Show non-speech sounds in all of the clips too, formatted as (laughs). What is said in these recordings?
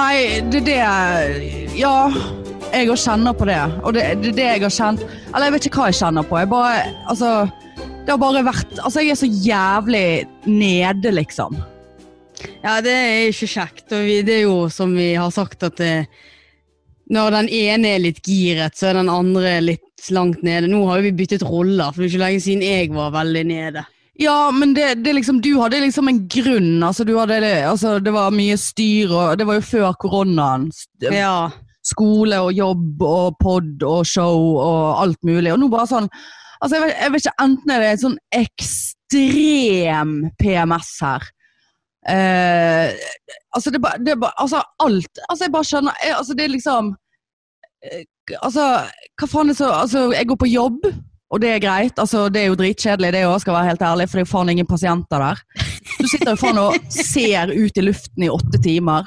Nei, det er det Ja, jeg òg kjenner på det. Og det det er det jeg har kjent Eller jeg vet ikke hva jeg kjenner på. Jeg bare Altså, det har bare vært Altså, jeg er så jævlig nede, liksom. Ja, det er ikke kjekt. Og vi, det er jo som vi har sagt at det, når den ene er litt giret, så er den andre litt langt nede. Nå har jo vi byttet roller, for det er ikke lenge siden jeg var veldig nede. Ja, men det, det liksom, du hadde liksom en grunn. Altså, du hadde, altså, det var mye styr, og det var jo før koronaen. Ja. Skole og jobb og pod og show og alt mulig. Og nå bare sånn Altså, jeg vet, jeg vet ikke, enten er det en sånn ekstrem PMS her. Eh, altså, det, det Altså, alt. Altså, jeg bare skjønner jeg, Altså, det er liksom eh, Altså, hva faen er så Altså, jeg går på jobb. Og det er greit. altså Det er jo dritkjedelig, det òg, skal være helt ærlig, for det er jo faen ingen pasienter der. Du sitter jo faen og ser ut i luften i åtte timer.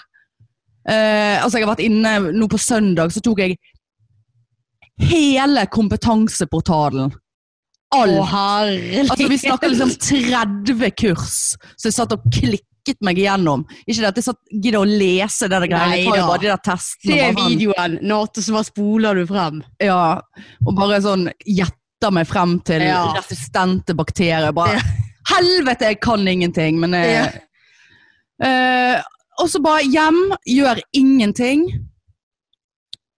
Eh, altså Jeg har vært inne nå på søndag, så tok jeg hele kompetanseportalen. Alt. Å, herlig. Altså Vi snakker liksom 30 kurs, så jeg satt og klikket meg igjennom. Ikke det at jeg satt gidder å lese det greiene, jeg tar jo Neida. bare de der testene. Se videoen. Nate, så bare spoler du frem. Ja, og bare sånn gjetter meg frem til Ja. resistente bakterier. Bare, Ja. Helvete, jeg kan ingenting, men eh, eh, Og så bare hjem, gjør ingenting.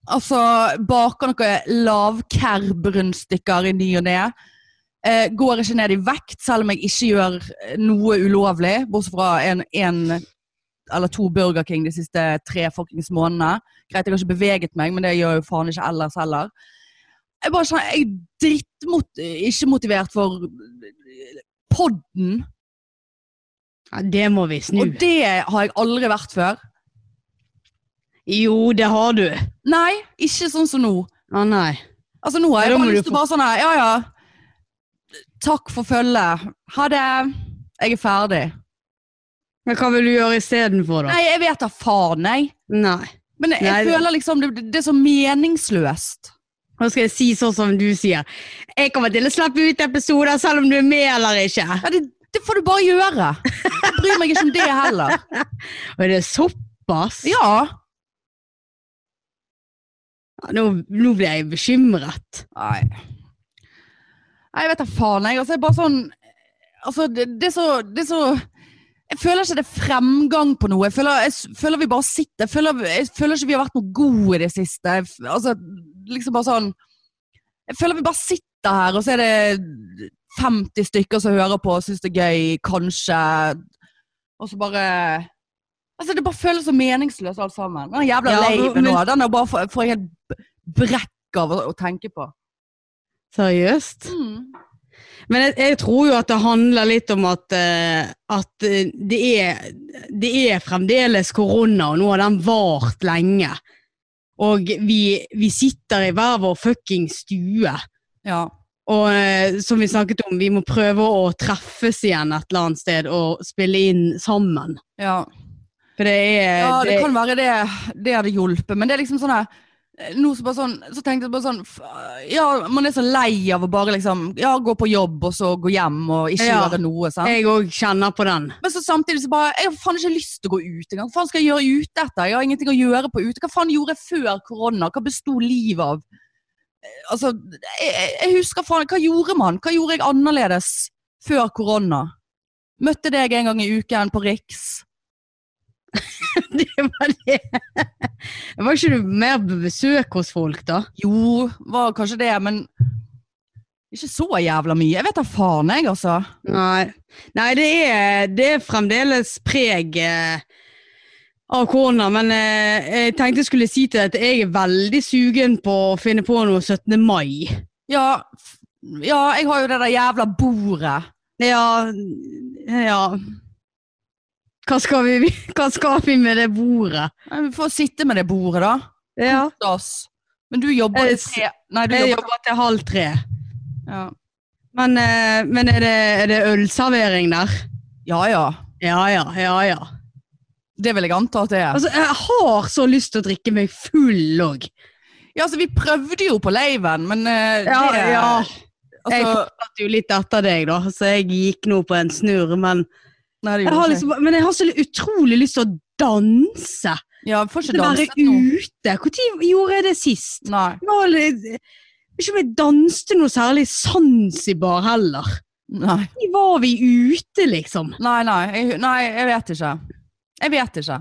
Altså, baker noen lavkær-brønnstykker i ny og ne. Eh, går ikke ned i vekt, selv om jeg ikke gjør noe ulovlig, bortsett fra en, en eller to Burger King de siste tre fuckings månedene. Greit, jeg har ikke beveget meg, men det gjør jo faen ikke ellers heller. Jeg bare sånn, jeg er drittmot, ikke motivert for podden, Ja, det må vi snu. og det har jeg aldri vært før. Jo, det har du. Nei, ikke sånn som nå. Å nei. Altså nå har jeg bare lyst til bare sånn her, ja ja, takk for følget, ha det, jeg er ferdig. Men hva vil du gjøre istedenfor, da? Nei, jeg vet da faen, jeg. Nei. Men jeg, Nei, føler liksom, det, det er så meningsløst. Nå skal jeg si sånn som du sier. Jeg kommer til å slappe ut episoder selv om du er med eller ikke. Ja, det, det får du bare gjøre. Jeg bryr meg ikke om det heller. (laughs) Og det er såpass? Ja. Nå, nå blir jeg bekymret. Nei. Nei, jeg vet da faen, jeg. Altså, jeg er bare sånn Altså, det, det er så Det er så Jeg føler ikke det er fremgang på noe. Jeg føler, jeg føler vi bare sitter. Jeg føler, jeg føler ikke vi har vært noe gode i det siste. Altså, liksom bare sånn Jeg føler vi bare sitter her, og så er det 50 stykker som hører på og syns det er gøy, kanskje. Og så bare Altså, det bare føles så meningsløst alt sammen. Den jævla Ja, laven nå, den er bare får jeg helt brekk av å, å tenke på. Seriøst? Men jeg, jeg tror jo at det handler litt om at, uh, at eh, det, er, det er fremdeles korona, og nå har den vart lenge. Og vi, vi sitter i hver vår fucking stue. Ja. Og eh, som vi snakket om, vi må prøve å treffes igjen et eller annet sted og spille inn sammen. Ja. For det er ja, det det, kan være det, det hadde hjulpet, men det er liksom sånn her nå så, bare sånn, så tenkte jeg bare sånn Ja, man er så lei av å bare liksom Ja, gå på jobb og så gå hjem og ikke Ja. gjøre noe. sant? Jeg òg kjenner på den. Men så samtidig så bare Jeg har faen ikke lyst til å gå ut engang. Hva faen skal jeg gjøre ute etter? Jeg har ingenting å gjøre på ute. Hva faen gjorde jeg før korona? Hva besto livet av? Eh, Altså, jeg- jeg husker faen Hva gjorde man? Hva gjorde jeg annerledes før korona? Møtte deg en gang i uken på Riks. (laughs) det var det. Var ikke du mer besøk hos folk, da? Jo, var kanskje det, men ikke så jævla mye. Jeg vet da faen, jeg, altså. Nei, Nei det, er, det er fremdeles preg eh, av korona, men eh, jeg tenkte jeg skulle si til deg at jeg er veldig sugen på å finne på noe 17. mai. Ja, ja jeg har jo det der jævla bordet. Ja, ja. Hva skal vi, hva skal vi med det bordet? Nei, Vi får sitte med det bordet, da. Ja, oss. Men du jobber til tre Nei, du jeg jobber jobber til halv tre. ja. Men, eh, men er, det, er det ølservering der? ja ja. Ja, ja, ja, ja. Det vil jeg anta at det er. Altså, jeg har så lyst til å drikke meg full òg. Ja, altså, vi prøvde jo på laven, men eh, Ja, det ja. Jeg Altså, fortsatte jo litt etter deg, da, så jeg gikk nå på en snurr. Men nei, jeg har, liksom, men jeg har så utrolig lyst til å danse. Ja, får ikke danse nå. ute. Når gjorde jeg det sist? Nei. Var litt- Ikke om jeg danste noe særlig sansibar Zanzibar heller. Nei. Når var vi ute, liksom? Nei, nei, jeg, nei, jeg vet ikke. Jeg vet ikke.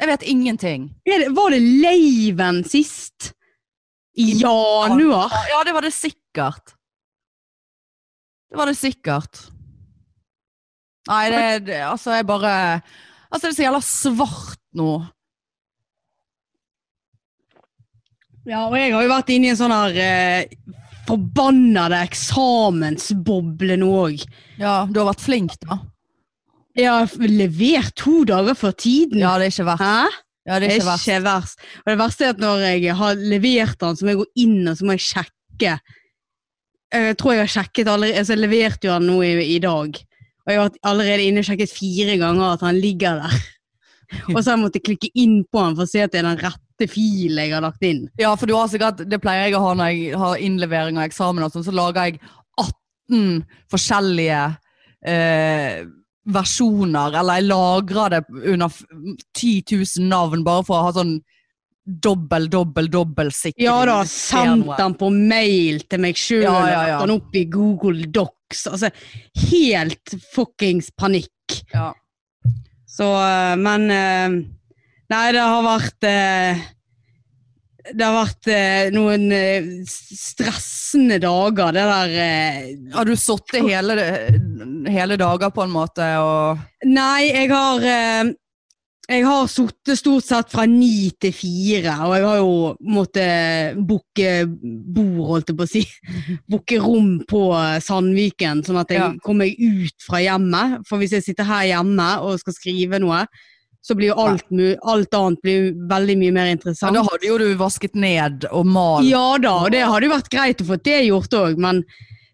Jeg vet ingenting. Det, var det Leiven sist? I januar? Ja, det var det sikkert. Det var det sikkert. Nei, det, det Altså, jeg bare Altså, det er så jævla svart nå. Ja, og jeg har jo vært inne i en sånn her eh, forbannede eksamensboble nå òg. Ja, du har vært flink, da. Jeg har levert to dager før tiden. Ja, det er ikke verst. Hæ? Ja, det er ikke verst. verst. Og det verste er at når jeg har levert den, så må jeg gå inn og så må jeg sjekke. Jeg tror jeg har sjekket allerede, altså jeg leverte jo den nå i, i dag. Og jeg har allerede inne sjekket fire ganger at han ligger der. Og så har jeg måttet klikke inn på han for å se at det er den rette filen jeg har lagt inn. Ja, for du har sikkert, det pleier jeg å ha når jeg har innlevering av eksamen, og sånn, så lager jeg 18 forskjellige eh, versjoner, eller jeg lagrer det under 10 000 navn, bare for å ha sånn dobbel, dobbel, dobbel sikring. Ja da, sendt den på mail til meg sjøl, Ja, ja, ja. den opp i Google Docs. Altså, helt fuckings panikk. Ja. Så, eh, men eh, Nei, det har vært eh, Det har vært eh, noen eh, stressende dager, det der eh, Har du sittet hele, hele dager på en måte, og Nei, jeg har eh, Jeg har sittet stort sett fra ni til fire, og jeg har jo måttet booke bord, holdt jeg på å si. (laughs) Booke rom på Sandviken, sånn at jeg Ja. kommer meg ut fra hjemmet. For hvis jeg sitter her hjemme og skal skrive noe, så blir jo alt, alt annet blir veldig mye mer ja, Men Da hadde jo du vasket ned og malt. Ja da, og det hadde jo vært greit å få det gjort òg, men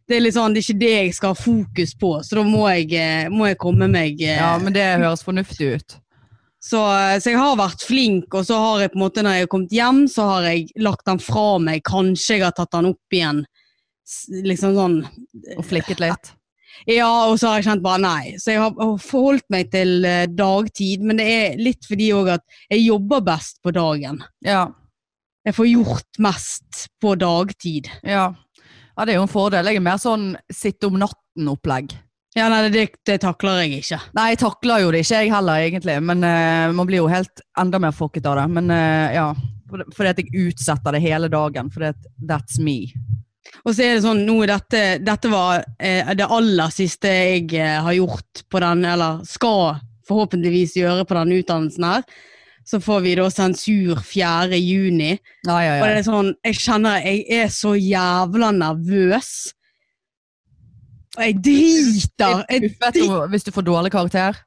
det er, sånn, det er ikke det jeg skal ha fokus på, så da må jeg, eh, må jeg komme meg eh, Ja, men det høres fornuftig ut. Så, så jeg har vært flink, og så har jeg på en måte, når jeg har kommet hjem, så har jeg lagt den fra meg. Kanskje jeg har tatt den opp igjen. Liksom sånn Og flikket litt. Ja, og så har jeg kjent bare nei. Så jeg har har forholdt meg til eh, dagtid, men det er litt fordi òg at jeg jobber best på dagen. Ja. Jeg får gjort mest på dagtid. Ja. ja, det er jo en fordel. Jeg er mer sånn sitte om natten-opplegg. Ja, nei, det, det takler jeg ikke. Nei, jeg takler jo det ikke, jeg heller, egentlig. Men uh, man blir jo helt enda mer fucket av det. Men uh, ja, fordi at jeg utsetter det hele dagen. Fordi at that's me. Og så er det sånn, nå dette, dette var eh, det aller siste jeg eh, har gjort på den, eller skal forhåpentligvis gjøre på den utdannelsen her. Så får vi da sensur 4. juni. Ja, ja, Og det er sånn, jeg kjenner jeg er så jævla nervøs. Og jeg driter. Jeg, driter. hvis du får dårlig karakter.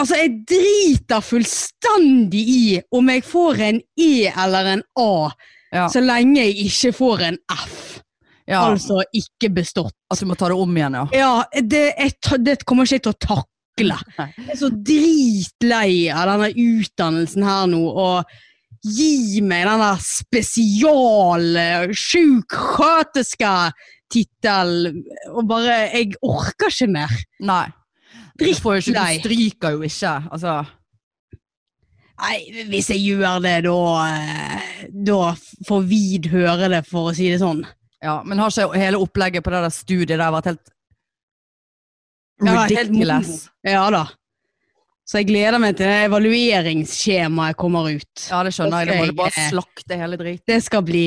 altså, jeg driter fullstendig i om jeg får en E eller en A, Ja. så lenge jeg ikke får en F. ja. Altså ikke bestått. At du må ta det om igjen, ja. Ja, det, jeg, det kommer ikke jeg til å takle. (laughs) Jeg er så dritlei av denne utdannelsen her nå, og gi meg den der spesial sjuksköterska tittel og bare Jeg orker ikke mer. Nei. Du, får jo ikke, Drittlei. du stryker jo ikke. Altså, Nei, hvis jeg gjør det, da eh, Da får Vid høre det, for å si det sånn. ja. Men har ikke hele opplegget på det der studiet der vært helt Ja, helt ridiculous? Ja da. Så jeg gleder meg til det evalueringsskjemaet kommer ut. Ja, det skjønner jeg. Da må du bare eh, slakte hele driten. Det skal bli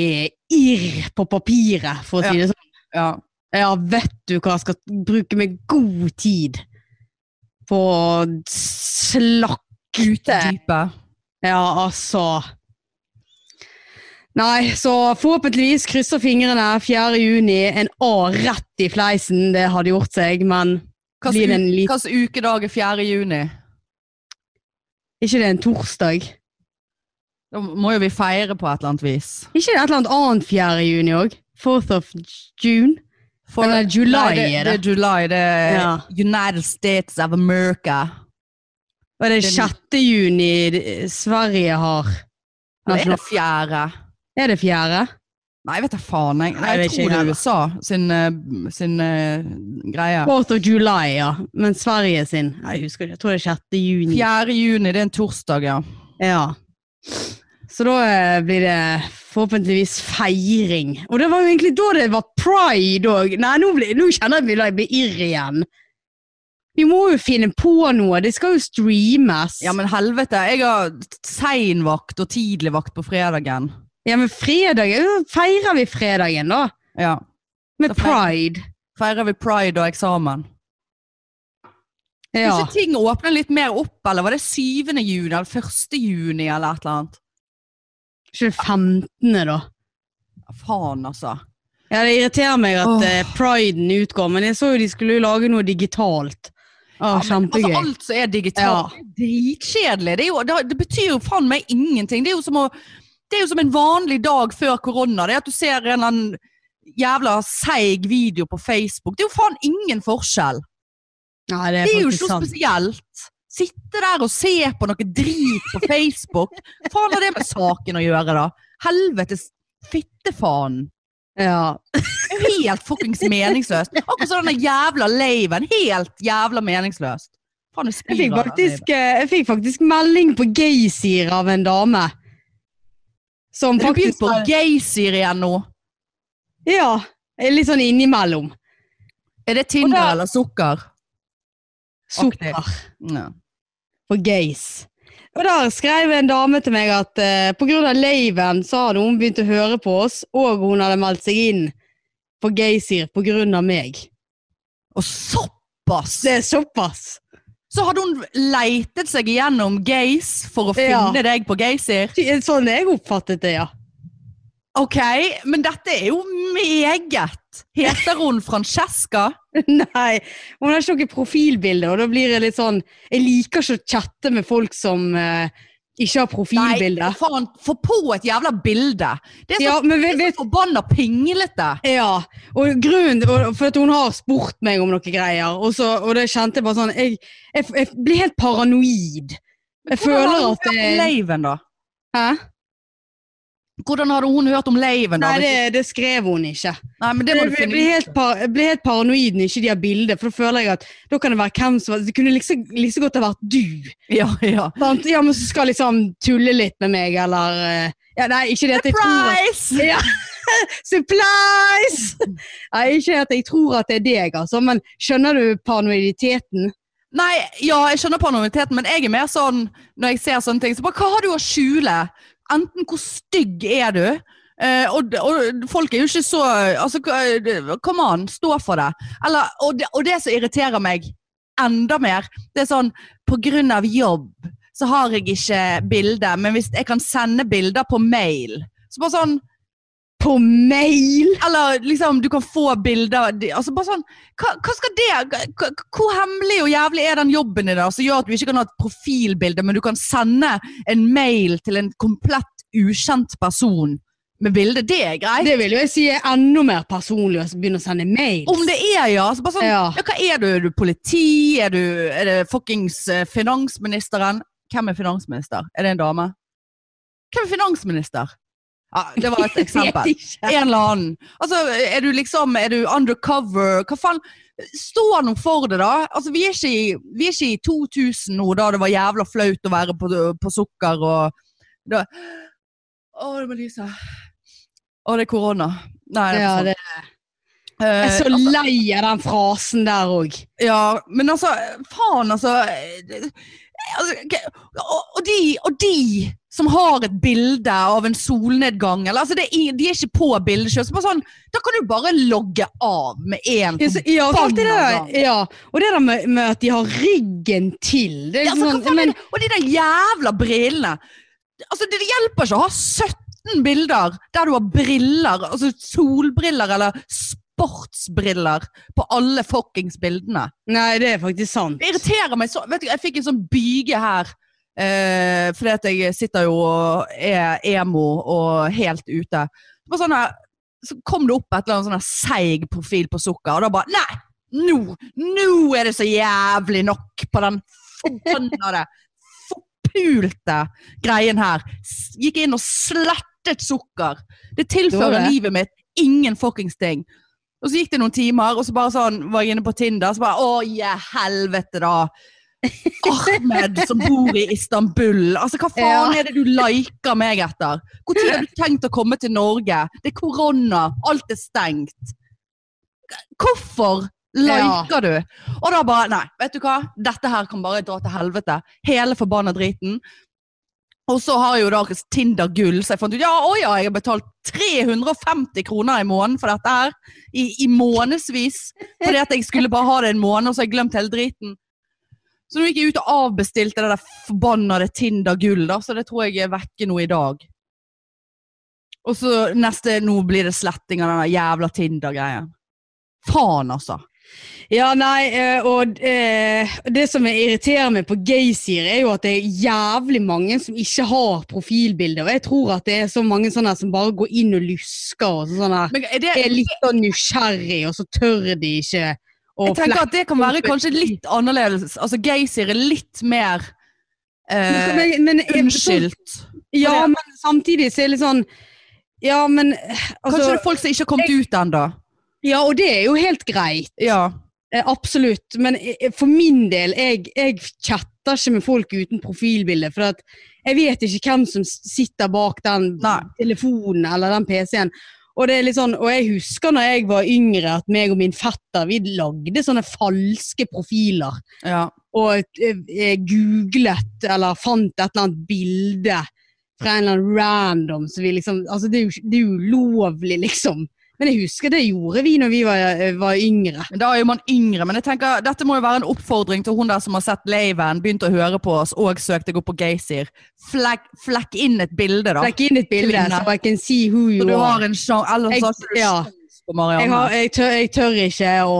irr på papiret, for å si det sånn. Ja. Ja, vet du hva, jeg skal bruke meg god tid på å slakke ut dypet. Ja, altså. Nei, så forhåpentligvis krysser fingrene 4. juni. En A rett i fleisen, det hadde gjort seg, men Hvilken hvilken ukedag er 4. juni? Ikke det en torsdag? Da må jo vi feire på et eller annet vis. Ikke det et eller annet annet 4. juni òg? 4th of June? For, Eller July Nei, det, det er July. Det er Ja. United States of America. Og det er Den- 6. juni Sverige har Nå er det fjerde? Er det fjerde? Nei, jeg vet da faen. Jeg, Nei, jeg, tror det er. USA sin, eh, sin uh, greie. 4th of July, ja. Men Sverige sin Jeg husker ikke. Jeg tror det er 6. juni. 4. juni, det er en torsdag, ja. Ja. Så da eh, blir det forhåpentligvis feiring. Og det var jo egentlig da det var pride òg. Nei, nå, blir, nå kjenner jeg at jeg blir irr igjen. Vi må jo finne på noe. Det skal jo streames. Ja, men helvete. Jeg har seinvakt og tidligvakt på fredagen. Ja, men fredag Feirer vi fredagen, da? Ja. Med Da pride. Feirer vi pride og eksamen. Ja. Ikke ting åpner litt mer opp, eller var det 7. juni eller 1. juni eller et eller annet? Ikke det 15., da? Ja, faen, altså. Ja, Det irriterer meg at oh. eh, priden utgår, men jeg så jo de skulle jo lage noe digitalt. Å, Ja, kjempegøy. Altså, alt som er digitalt, det er dritkjedelig. Det, det, det betyr jo faen meg ingenting. Det er jo som å det er jo som en vanlig dag før korona. Det er at du ser en eller annen jævla seig video på Facebook. Det er jo faen ingen forskjell. Nei, det er, Det er jo ikke noe sant. spesielt. Sitte der og se på noe drit på Facebook. Faen har det med saken å gjøre, da? Helvetes fittefaen. Ja. Helt fuckings meningsløst. Akkurat som den jævla laven. Helt jævla meningsløst. Faen, jeg Jeg fikk, faktisk, eh, jeg fikk faktisk melding på Gaysir av en dame. Som du faktisk på gaysir igjen nå? Ja. Litt sånn innimellom. Er det Tinder da- eller sukker? Sukker Ja. På gays. Og der skrev en dame til meg at eh, av laven så hadde hun begynt å høre på oss, og hun hadde meldt seg inn på grunn av meg. Og såpass! Det er såpass. Så hadde hun leitet seg gjennom gays for å Ja. finne deg på gaysir? Sånn jeg oppfattet det, ja. Ok, men dette er jo meget. Heter hun Francesca? (laughs) Nei, hun har ikke noe profilbilde, og da blir det litt sånn Jeg liker ikke å chatte med folk som uh, ikke har profilbilde. Nei, faen, få på et jævla bilde. Det er så, Ja, men det er så forbanna pinglete. ja, og grunnen For at hun har spurt meg om noen greier, og, så, og det kjente jeg bare sånn Jeg, jeg, jeg blir helt paranoid. Jeg føler at Hvordan har du hørt Laven, da? Hæ? Hvordan hadde hun hørt om Laven? Nei, det, det skrev hun ikke. Nei, men det må Jeg du finne blir, ut. helt par, jeg blir helt paranoid når ikke de har bilde, for da føler jeg at da kan det være hvem som Det kunne liksom, like så godt ha vært du. Ja, ja. Sant? Ja, men så skal liksom tulle litt med meg, eller eh, ja, Nei, ikke det at jeg tror at Surprise! (laughs) ja. Surprise! Nei, ikke at jeg tror at det er deg, altså, men skjønner du paranoiditeten? Nei, ja, jeg skjønner paranoiditeten, men jeg er mer sånn når jeg ser sånne ting, så bare hva har du å skjule? Enten hvor stygg er du? Uh, og, og folk er jo ikke så Altså, hva- come on, stå for det. Eller, og, det. og det som irriterer meg enda mer, det er sånn på grunn av jobb så har jeg ikke bilde, men hvis jeg kan sende bilder på mail Så bare sånn På mail! Eller liksom, du kan få bilder altså bare sånn, hva, hva skal det hva, Hvor hemmelig og jævlig er den jobben din som gjør at du ikke kan ha et profilbilde, men du kan sende en mail til en komplett ukjent person med bilde? Det er greit. Det vil jo jeg si er enda mer personlig å begynne å sende mails. Om det er, ja. Så bare sånn, ja. Ja. Hva er du? Er du politi? Er, du, er det fuckings eh, finansministeren? Hvem er finansminister? Er det en dame? Hvem er finansminister? Ja, det var et (laughs) eksempel. En eller annen. Altså, er du liksom Er du undercover? Hva faen? Stå nå for det, da. Altså, vi er, ikke i, vi er ikke i 2000 nå, da det var jævla flaut å være på, på sukker og da, Å, det må lyse. Å, det er korona. Nei, det er Ja, det, er jeg er så Eh, lei av den frasen der òg. ja, men altså, faen, altså, altså og, og, de, og de som har et bilde av en solnedgang, eller, altså, det de er ikke på bildet så sånn, da kan du bare logge av med en. Ja, det der, ja, og det der med, med at de har ryggen til det Ja, altså, sånn, men. Og de der jævla brillene. Altså, det, det hjelper ikke å ha 17 bilder der du har briller, altså solbriller eller sportsbriller på alle fuckings bildene. Nei, det er faktisk sant. Det irriterer meg så Vet du, jeg fikk en sånn byge her. Eh, fordi at jeg sitter jo og er emo og helt ute. Det var sånn så kom det opp et eller annet sånn seig profil på sukker, og da bare Nei! Nå! Nå er det så jævlig nok på den forbannede, (laughs) forpulte greien her. Gikk inn og slettet sukker. Det tilfører det. livet mitt ingen fuckings ting. Og så gikk det noen timer, og så bare sånn var jeg inne på Tinder, så bare Å, ja, helvete, da. Ahmed som bor i Istanbul. Altså, hva faen Ja. er det du liker meg etter? Når har du tenkt å komme til Norge? Det er korona, alt er stengt. Hvorfor liker du? Og da bare, nei, vet du hva? Dette her kan bare dra til helvete. Hele forbanna driten. Og så har jeg jo da Tinder gull, så jeg fant ut ja, å ja, jeg har betalt 350 kroner i måneden for dette her. I, i månedsvis. Fordi at jeg skulle bare ha det en måned, og så har jeg glemt hele driten. Så nå gikk jeg ut og avbestilte det der forbannede Tinder gull, da, så det tror jeg er vekke nå i dag. Og så neste, nå blir det sletting av den jævla Tinder-greien. Faen, altså. Ja, nei, eh, og eh, det som irriterer meg på gaysider, er jo at det er jævlig mange som ikke har profilbilde. Og jeg tror at det er så mange sånne som bare går inn og lusker og sånn her. Er det, Er litt sånn nysgjerrig, og så tør de ikke å jeg tenker at det kan være kanskje litt annerledes. Altså, gaysider er litt mer eh, men, men, unnskyldt. Ja, men samtidig så er det litt sånn Ja, men Kanskje altså, det er folk som ikke har kommet ut ennå. Ja, og det er jo helt greit. Ja. Eh, absolutt. Men eh, for min del, jeg, jeg chatter ikke med folk uten profilbilde. For jeg vet ikke hvem som sitter bak den Nei. telefonen eller den PC-en. Og, det er litt sånn, og jeg husker når jeg var yngre at meg og min fetter vi lagde sånne falske profiler. ja. Og eh, eh, googlet eller fant et eller annet bilde fra en eller annen random. Så vi liksom, altså det er jo det er ulovlig, liksom. Men jeg husker det gjorde vi når vi var, eh, var yngre. Da er jo man yngre, men jeg tenker dette må jo være en oppfordring til hun der som har sett Laven, begynt å høre på oss og søkte gå på Gaysir. Flekk, flekk inn et bilde, da. Flekk inn et bilde, så I can see who you Så du har en sjans, ellers Jeg- har du ja. på Jeg, har, jeg, tør, jeg tør ikke å,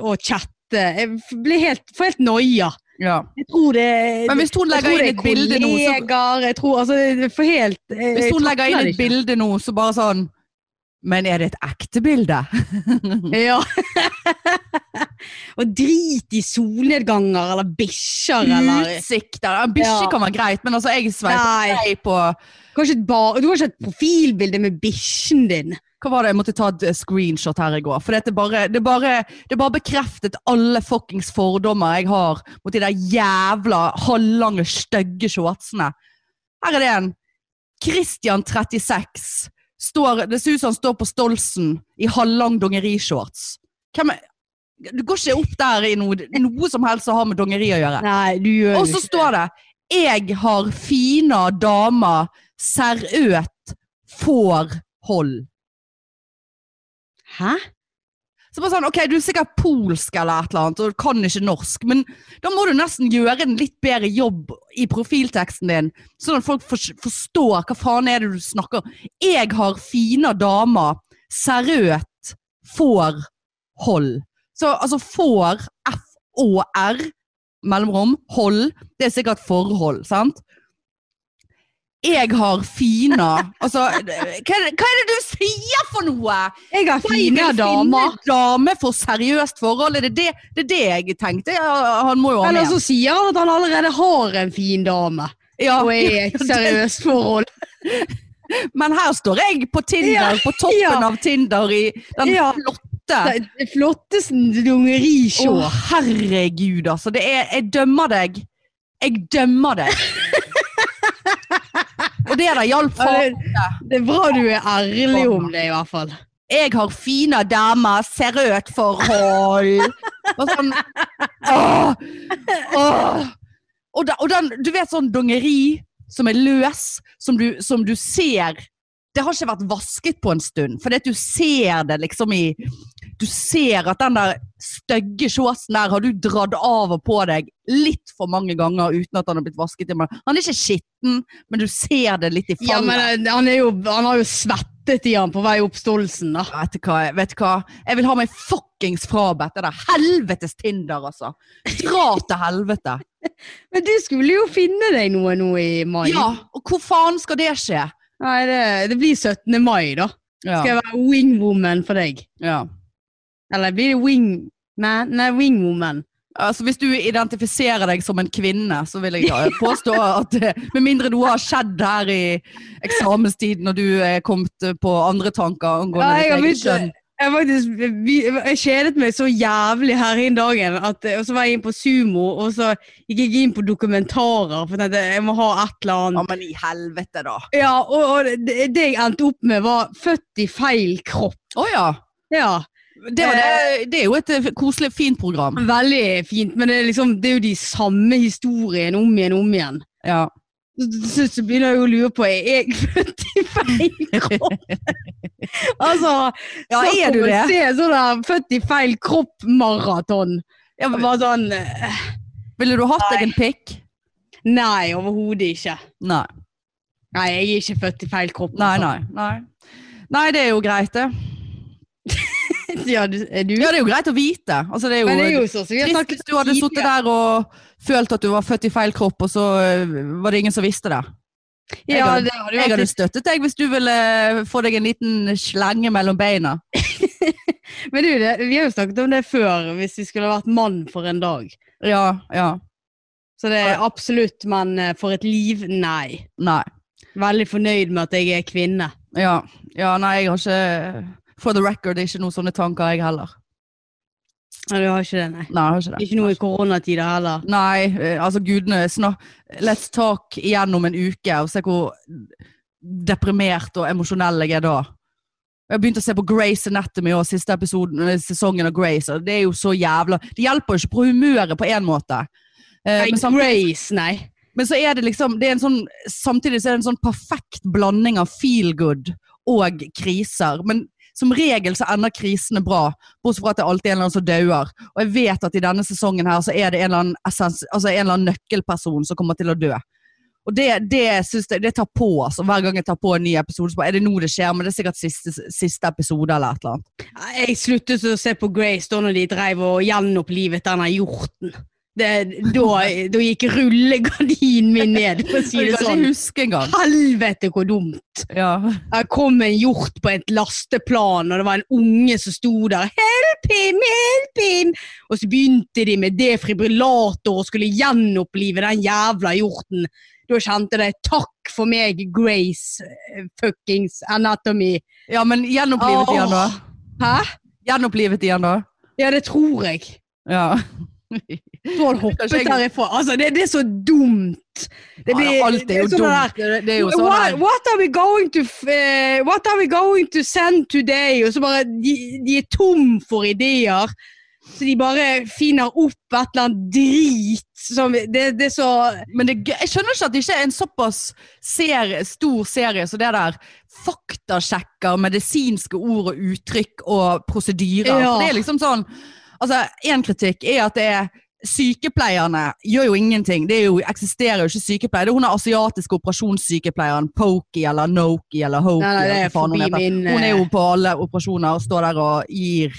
å chatte. Jeg blir helt, får helt noia. Ja. Jeg tror det Men hvis hun legger inn et bilde nå, så jeg tror, altså, helt Hvis hun legger inn et bilde nå, så bare sånn Men er det et ekte bilde? (laughs) Ja. og drit i solnedganger eller bikkjer eller Utsikter. En bikkje Ja. kan være greit, men altså, jeg sveiper deg på Kanskje et bar, Du har ikke et profilbilde med bikkjen din. Hva var det jeg måtte ta et eh, screenshot her i går? For det, bare, det, bare, det bare bekreftet alle fuckings fordommer jeg har mot de der jævla halvlange, stygge shortsene. Her er det en. Christian 36. Står, det ser ut som han står på Stolsen i halvlang dongerishorts. Hvem er Du går ikke opp der i noe, noe som helst som har med dongeri å gjøre. Nei, Og så står det 'Jeg har fina damer, får forhold'. Hæ? Så bare sånn, ok, Du er sikkert polsk eller et eller annet, og kan ikke norsk, men da må du nesten gjøre en litt bedre jobb i profilteksten din, sånn at folk forstår hva faen er det du snakker om. Jeg har fine damer, Serøt får hold. Så altså får, F-O-R, mellomrom, hold, det er sikkert forhold, sant? Jeg har fina Altså, hva hva er det du sier for noe? Jeg har fine damer. dame for seriøst forhold. Er det det, det er det jeg tenkte? Han må jo ha Eller så sier han at han allerede har en fin dame. Ja, Og er i et seriøst forhold. (laughs) men her står jeg på Tinder, Ja, på toppen ja. av Tinder i den Ja. flotte Det flotteste flotteste Å, herregud, altså. Det er, jeg dømmer deg. Jeg dømmer deg. Og det der hjalp Ja, faen. det, det er bra du er ærlig om det, i hvert fall. Jeg har fine damer, seriøst forhold. Og sånn åh, åh. Og, da, og den, du vet sånn dongeri som er løs, som du, som du ser Det har ikke vært vasket på en stund, for du ser det liksom i Du ser at den der stygge shortsen der har du dratt av og på deg litt for mange ganger uten at han har blitt vasket. i. Han er ikke skitten, men du ser det litt i fallet. Ja, men eh, han, jo, han har jo svettet i han på vei opp Stolsen, da. Vet du hva, vet du hva? Jeg vil ha meg fuckings frabedt det der helvetes Tinder, altså. Dra til helvete. (laughs) Men du skulle jo finne deg noe nå i mai. Ja, og hvor faen skal det skje? Nei, det, det blir 17. mai, da. Ja. Skal jeg være wingwoman for deg? ja. Eller blir det wingman? Nei, wingwoman. Altså, hvis du identifiserer deg som en kvinne, så vil jeg (laughs) påstå at eh, med mindre noe har skjedd her i eksamenstiden og du er kommet eh, på andre tanker angående Ja, ditt eget kjønn. Jeg, faktisk, jeg kjedet meg så jævlig her inn dagen, at, og så var jeg inn på Sumo, og så gikk jeg inn på dokumentarer, for jeg jeg må ha et eller annet. Ja, men i helvete, da. Ja, og, og det, det jeg endte opp med var født i feil kropp. Å ja. Ja, Det, det, det er jo et eh, koselig, fint program. veldig fint, men det er, liksom, det er jo de samme historiene om igjen om igjen. Ja. Så, så begynner jeg å lure på, er jeg født i feil kropp? (laughs) altså, Ja, er du det? Se sånn der født i feil kropp-maraton. Ja, bare sånn uh, Ville du hatt deg en pikk? Nei, overhodet ikke. Nei. Nei, jeg er ikke født i feil kropp. Nei, altså. nei. Nei, nei det er jo greit, det. (laughs) Ja, du? Ja, det er jo greit å vite. Altså, det er jo, Men det er jo så, så trist hvis du hadde sittet der og følt at du var født i feil kropp, og så øh, var det ingen som visste det. Jeg Ja, hadde- det hadde Jeg hadde støttet deg hvis du ville få deg en liten slenge mellom beina. (laughs) Men du, det, vi har jo snakket om det før, hvis vi skulle vært mann for en dag. Ja, ja. Så det er absolutt, men eh, for et liv, nei. Nei. Veldig fornøyd med at jeg er kvinne. Ja, ja nei, jeg har ikke For the record, ikke noen sånne tanker, jeg heller. Nei, du har ikke det, nei. Nei, jeg har ikke det. Ikke noe i koronatider heller. Nei, eh, altså gudene snart, Let's talk igjen om en uke og se hvor deprimert og emosjonell jeg er da. Jeg har begynt å se på Grace Anatomy og siste episoden, eh, sesongen av Grace. og Det er jo så jævla Det hjelper jo ikke på humøret på én måte. Eh, Nei, men, Grace, nei. men så er det liksom det er en sånn, Samtidig så er det en sånn perfekt blanding av feel good og kriser. Men som regel så ender krisene bra, bortsett fra at det alltid er en eller annen som dauer. Og jeg vet at i denne sesongen her så er det en eller annen, essens, altså en eller annen nøkkelperson som kommer til å dø. Og det, det jeg, det tar på, altså. Hver gang jeg tar på en ny episode, så bare, er det nå det skjer, men det er sikkert siste, siste episode eller et eller annet. Jeg sluttet å se på Grace da når de drev og gjenopplivet denne hjorten. Det, da, da gikk rullegardinen min ned, for å si det sånn. huske engang. Helvete hvor dumt. Ja. Jeg kom en hjort på et lasteplan, og det var en unge som sto der. Help him, help him! Og så begynte de med defibrillator og skulle gjenopplive den jævla hjorten. Da kjente det takk for meg, Grace eh, fuckings anatomy. ja, men gjenopplivet igjen da? Hæ? Gjenopplivet igjen da? Ja, det tror jeg. Ja. Så han hoppet derifra. Altså, det, det er så dumt. Det ja, alt er jo dumt. der-. Det, er jo sånn what, what are we going to eh, What are we going to send today? Og så bare De, de er tom for ideer. Så de bare finner opp et eller annet drit som Det, det er så Men det, jeg skjønner ikke at det ikke er en såpass serie, stor serie så det der faktasjekker medisinske ord og uttrykk og prosedyrer. Ja. For det er liksom sånn Altså, én kritikk er at det er Sykepleierne gjør jo ingenting. Det jo, eksisterer jo ikke sykepleiere. Er hun er asiatiske operasjonssykepleieren, Pokey eller Noki eller Hoki. Nei, nei, er hun min Hun er jo eh, på alle operasjoner og står der og gir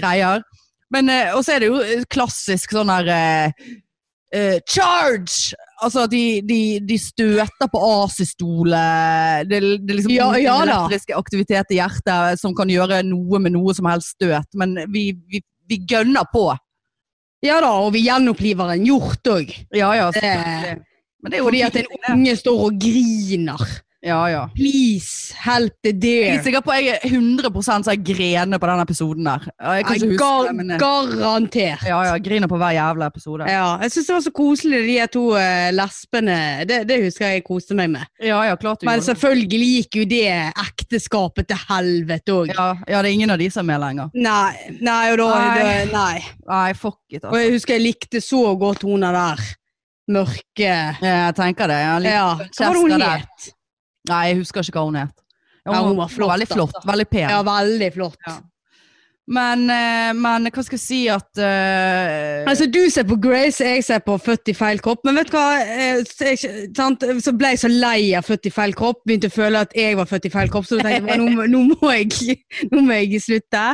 greier. Men, eh, og så er det jo eh, klassisk sånn der eh, eh, Charge! Altså de, de, de støter på AC-stole. Det, det er liksom Ja, ja elektrisk aktivitet i hjertet som kan gjøre noe med noe som helst støt. Men vi, vi, vi gønner på. Ja da, og vi gjenoppliver en hjort òg. Ja, ja, selvfølgelig. Men det er jo Fordi at en unge står og griner. Ja, ja. Please, help the Jeg er sikker på jeg er 100% så jeg grener på den episoden der. Jeg kan ikke huske Gar det, men jeg... garantert. ja, ja, griner på hver jævla episode. Ja, jeg syns det var så koselig, de to uh, lesbene. Det, det husker jeg jeg koste meg med. Ja, ja, klart du Men selvfølgelig gikk jo det ekteskapet til helvete òg. Ja, ja, det er ingen av de som er med lenger. Nei, nei, og da Nei. det, nei. Nei, fuck it, Og altså. jeg husker jeg likte så godt hun der mørke Jeg tenker det. Jeg liker Ja, hva var det hun het? Nei, jeg husker ikke hva hun het. Ja, Ja, hun var flott, Veldig flott, Da. veldig pen. Ja, veldig flott. Ja. Men, eh, men hva skal jeg si at uh... Altså, du ser på Grace, jeg ser på Født i feil kropp. Men vet du hva? eh, jeg, sant? så ble jeg så lei av Født i feil kropp. Begynte å føle at jeg var født i feil kropp. Så tenkte jeg nå, nå, må jeg, (laughs) nå må jeg slutte.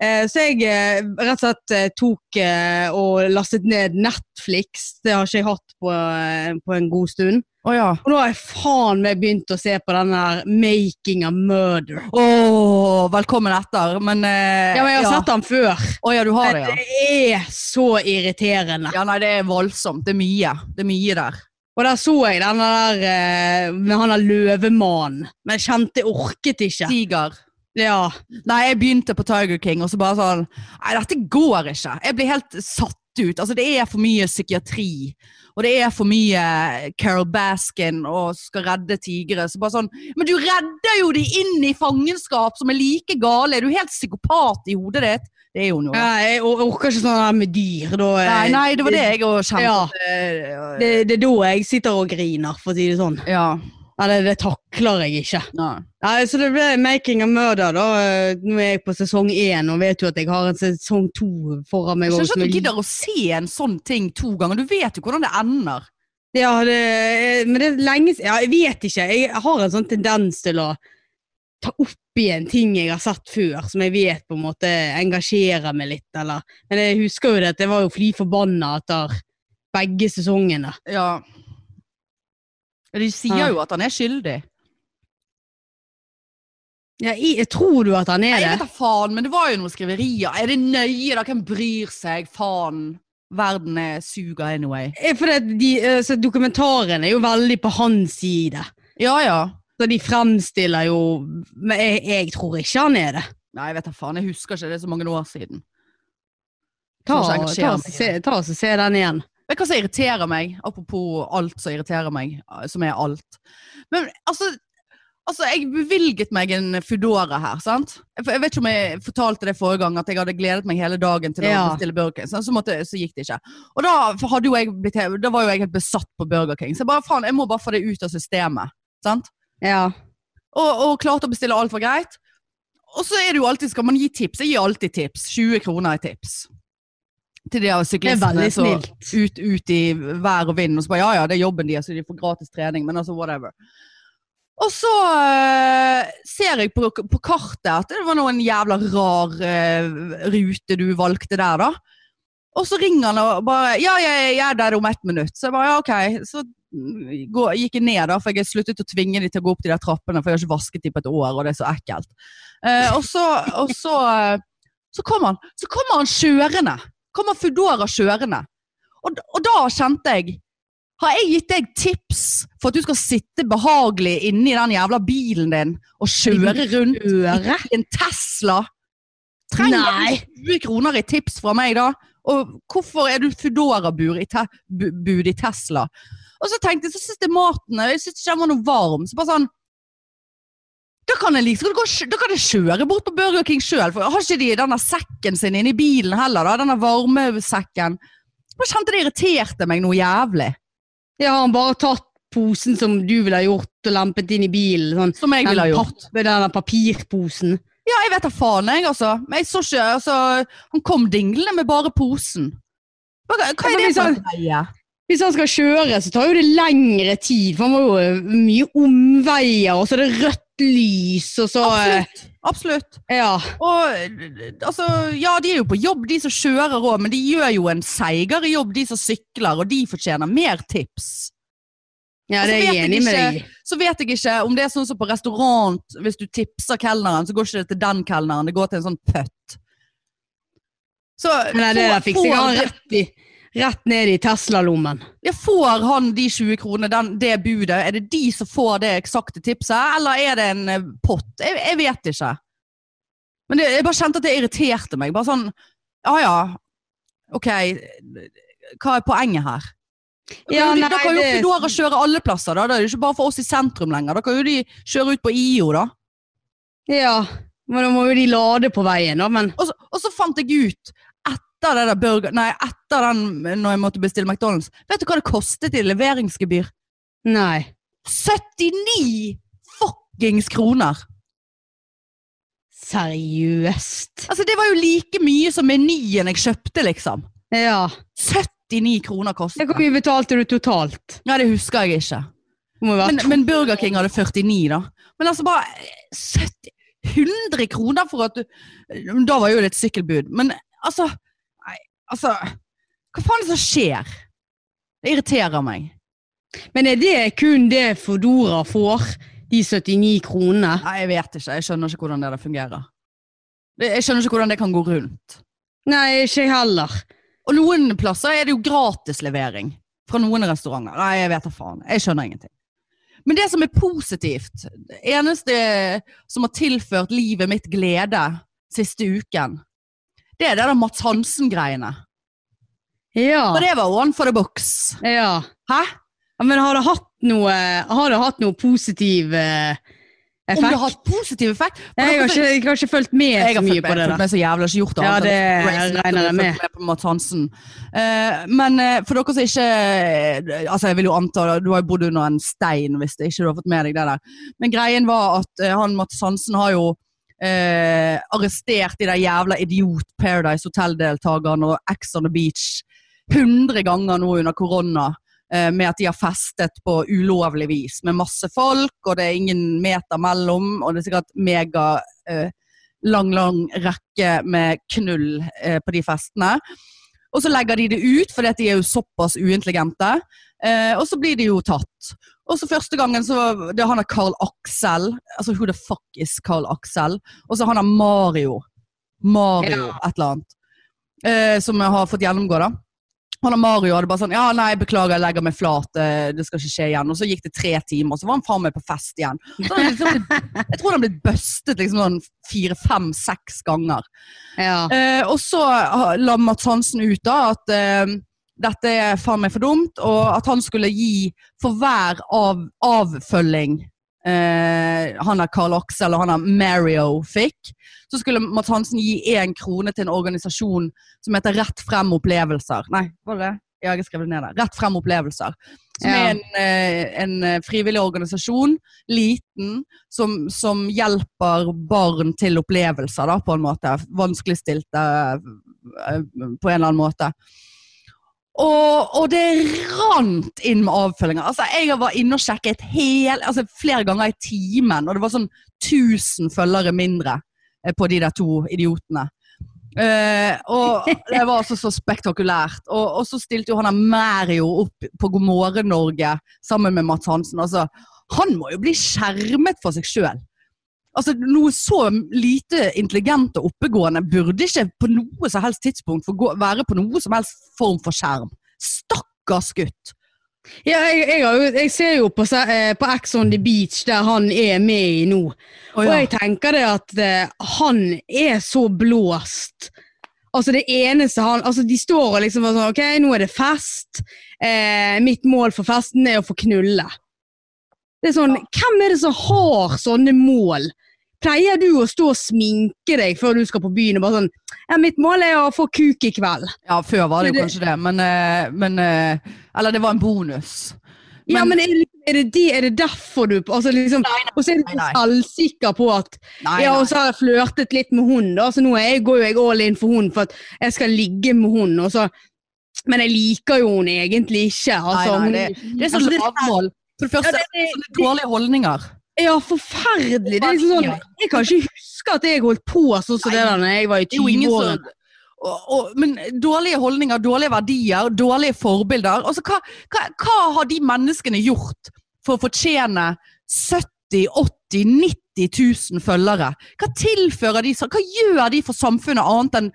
Så jeg rett og slett tok og lastet ned Netflix. Det har ikke jeg hatt på, på en god stund. Å ja. Og nå har jeg faen meg begynt å se på den der Making a Murder. Oh, velkommen etter. Men eh, Ja, men jeg har sett den før. Oh, ja, du har det, ja. Det er så irriterende. Ja, nei, det er voldsomt. Det er mye. Det er mye der. Og der så jeg den der eh, med han der løvemannen. Men jeg kjente jeg orket ikke. Tiger. Ja. Nei, jeg begynte på Tiger King, og så bare sånn Nei, dette går ikke. Jeg blir helt satt ut. Altså, det er for mye psykiatri. Og det er for mye Carol Baskin og skal redde tigre. Så bare sånn Men du redder jo de inn i fangenskap som er like gale! Er du helt psykopat i hodet ditt? Det er jo noe. Ja, jeg orker ikke sånn med dyr. Da, Nei, nei, det var det jeg òg kjente. Ja. eh, Det, det er da jeg sitter og griner, for å si det sånn. ja. Eller det takler jeg ikke. Nei. Nei, Så det ble 'Making a Murder'. da. Eh, Nå er jeg på sesong én og vet jo at jeg har en sesong to foran meg. Jeg skjønner ikke at du gidder å se en sånn ting to ganger. Du vet jo hvordan det ender. Ja, det, men det er lenge siden. Ja, jeg vet ikke. Jeg har en sånn tendens til å ta opp igjen ting jeg har sett før, som jeg vet på en måte engasjerer meg litt, eller Men jeg husker jo det at jeg var jo fly forbanna etter begge sesongene. Ja. De sier jo at han er skyldig. Ja, jeg, tror du at han Nei, det? jeg vet da faen, men det var jo noen skriverier. Er det nøye, da? Hvem bryr seg? Faen. Verden er suga anyway. Eh, For det, de, eh, så dokumentaren er jo veldig på hans side. Ja ja. Så de fremstiller jo Men jeg, jeg tror ikke han er det. Nei, jeg vet da faen. Jeg husker ikke. Det er så mange år siden. Ta, ta, ta, se, ta og se den igjen. Vet du hva som irriterer meg? Apropos alt som irriterer meg, som er alt. Men altså, altså jeg bevilget meg en Foodora her, sant? Jeg, vet ikke om jeg fortalte det forrige gang, at jeg hadde gledet meg hele dagen til å Ja. bestille Burger King. Så, måtte, så gikk det ikke. Og da, blitt, da var jo jeg helt besatt på Burger King. Så jeg bare, faen, jeg må bare få det ut av systemet. Sant? Ja. Og, og klarte å bestille alt var greit. Og så er det jo alltid, skal man gi tips? Jeg gir alltid tips. 20 kroner i tips. Til de av syklistene så ut, ut i vær og vind. Og så bare ja ja, det er jobben deres, så de får gratis trening. Men altså whatever. Og så uh, ser jeg på, på kartet at det var noen en jævla rar uh, rute du valgte der, da. Og så ringer han og bare Ja, jeg, jeg er der om ett minutt. Så jeg bare ja, ok. Så går, gikk jeg ned, da, for jeg har sluttet å tvinge de til å gå opp de der trappene, for jeg har ikke vasket de på et år, og det er så ekkelt. Uh, og så, og så, så kommer han Så kommer han kjørende. Kommer Foodora kjørende. Og, og da kjente jeg Har jeg gitt deg tips for at du skal sitte behagelig inni den jævla bilen din og kjøre rundt i en Tesla? Trenger Nei. du 20 kroner i tips fra meg da? Og hvorfor er du Foodora-bud i, te i Tesla? Og så tenkte jeg, så synes jeg maten Jeg synes ikke den var noe varm. Så bare sånn da kan jeg liksom, da kan jeg kjøre bort på Burger King sjøl, har ikke de denne sekken sin inne i bilen heller, da? Denne varmesekken. Jeg kjente det irriterte meg noe jævlig. Ja, han bare tatt posen som du ville ha gjort og lempet inn i bilen. Sånn, Som jeg ville ha gjort. papp- Denne papirposen. Ja, jeg vet da faen, jeg, altså. Men jeg så ikke altså, Han kom dinglende med bare posen. Hva, hva er ja, det for greie? Hvis han skal kjøre, så tar jo det lengre tid, for han må jo mye omveier, og så er det rødt lys, og så eh, Absolutt. Absolutt. Ja. Og altså, ja, de er jo på jobb, de som kjører òg, men de gjør jo en seigere jobb, de som sykler, og de fortjener mer tips. ja, det er jeg enig med deg. Så vet jeg ikke om det er sånn som på restaurant, hvis du tipser kelneren, så går ikke det til den kelneren, det går til en sånn pøtt. Så Nei, det der fikser jeg rett, i, rett ned i Tesla-lommen. Får han de 20 kronene, den, det budet? Er det de som får det eksakte tipset, eller er det en eh, pott? Jeg, jeg vet ikke. Men det, jeg bare kjente at det irriterte meg. Bare sånn Ja ja, ok, hva er poenget her? Ja, da nei, kan jo Foodora kjøre alle plasser, da. Det er jo ikke bare for oss i sentrum lenger. Da kan jo de kjøre ut på IO, da. Ja, men da må jo de lade på veien, da, men Og så, og så fant jeg ut, etter det der burger... Nei, etter den når jeg måtte bestille McDonald's, vet du hva det kostet i leveringsgebyr? nei. 79 fuckings kroner! Seriøst. Altså, det var jo like mye som menyen jeg kjøpte, liksom. Ja. 79 kroner kostet Hvor mye betalte du totalt? Ja, det husker jeg ikke. Det Men, men Burger King hadde 49, da. Men altså bare 70 100 kroner for at du Da var jo det et sykkelbud. Men altså Nei, altså Hva faen er det som skjer? Det irriterer meg. Men er det kun det Fodora får? De 79 kronene? Nei, jeg vet ikke. Jeg skjønner ikke hvordan det der fungerer. Jeg skjønner ikke hvordan det kan gå rundt. Nei, ikke jeg heller. Og noen plasser er det jo gratis levering fra noen restauranter. Nei, jeg vet da faen. Jeg skjønner ingenting. Men det som er positivt, det eneste som har tilført livet mitt glede siste uken, det er det der Mats Hansen-greiene. Ja. For det var one for the box. ja. Hæ? Ja, Men har det hatt noe, har det hatt noe positiv eh, Om det har hatt positiv effekt? Nei, jeg, har ikke, jeg har ikke fulgt med Jeg så mye fulgt på det fulgt der. med så jævlig, ikke gjort det Ja, det Grey's regner jeg med. fulgt med på Mats Hansen. Eh, men eh, for dere som ikke Altså, jeg vil jo anta Du har jo bodd under en stein hvis det ikke du har fått med deg det der. Men greien var at eh, han Mats Hansen har jo eh, arrestert de der jævla idiot Paradise Hotel-deltakerne og Ex on the Beach 100 ganger nå under korona. eh, Med at de har festet på ulovlig vis med masse folk, og det er ingen meter mellom. Og det er sikkert mega eh, lang, lang rekke med knull eh, på de festene. Og så legger de det ut, fordi de er jo såpass uintelligente. Eh, og så blir de jo tatt. Og så første gangen så det er han der Carl Axel. Altså who the fuck is Carl Axel? Og så han der Mario. Mario et eller annet. Eh, som har fått gjennomgå, da. Han og Mario hadde bare sånn Ja, nei, beklager, jeg legger meg flat. eh, Det skal ikke skje igjen. Og så gikk det tre timer, og så var han faen meg på fest igjen. Liksom, (laughs) jeg tror han har blitt bustet liksom sånn fire, fem, seks ganger. Ja. Eh, og så la Mats Hansen ut da at eh, dette er faen meg for dumt, og at han skulle gi for hver av, avfølging eh, han der Carl Axel og han der Mario fikk, så skulle Mads Hansen gi én krone til en organisasjon som heter Rett frem opplevelser. Nei, var det det? Ja, jeg skrevet det ned der. Rett frem opplevelser. Som Ja. er en, eh, en eh, frivillig organisasjon, liten, som, som hjelper barn til opplevelser, da, på en måte. Vanskeligstilte eh, på en eller annen måte. Og, og det rant inn med avfølginger. Altså, jeg var inne og sjekket hel, altså, flere ganger i timen, og det var sånn 1000 følgere mindre eh, på de der to idiotene. Uh, og (laughs) det var altså så spektakulært. Og, og så stilte jo han der Mario opp på God morgen Norge sammen med Mats Hansen. Altså, han må jo bli skjermet for seg sjøl. Altså, noe så lite intelligent og oppegående burde ikke på noe som helst tidspunkt gå, være på noe som helst form for skjerm. Stakkars gutt. Ja, jeg, jeg, jeg ser jo på, eh, på Ex on the Beach, der han er med i nå. Og jeg tenker det at eh, han er så blåst. Altså det eneste han Altså de står og liksom sånn Ok, nå er det fest. Eh, mitt mål for festen er å få knulle. Det er sånn, Hvem er det som har sånne mål? Pleier du å stå og sminke deg før du skal på byen og bare sånn Ja, mitt mål er å få kuk i kveld. Ja, før var det jo det- kanskje det, men, eh, men eh, Eller det var en bonus. ja, men er det, er det, de, er det derfor du altså liksom, Og så er du selvsikker på at Nei, Ja, og så har jeg flørtet litt med hun, da. Så nå jeg, går jo jeg all in for hun for at jeg skal ligge med hun. Og så, men jeg liker jo hun egentlig ikke. Altså, Nei, nei, det, det er så altså, lavmål. For det første, Ja, det- det- sånne dårlige holdninger. Ja, forferdelig. Det er liksom sånn, jeg kan ikke huske at jeg holdt på sånn som det da jeg var i Det er jo ingen 20-årene. som og, og, men dårlige holdninger, dårlige verdier, dårlige forbilder. Altså, hva, hva, hva har de menneskene gjort for å fortjene 70 80 90 000 følgere? Hva tilfører de, hva gjør de for samfunnet annet enn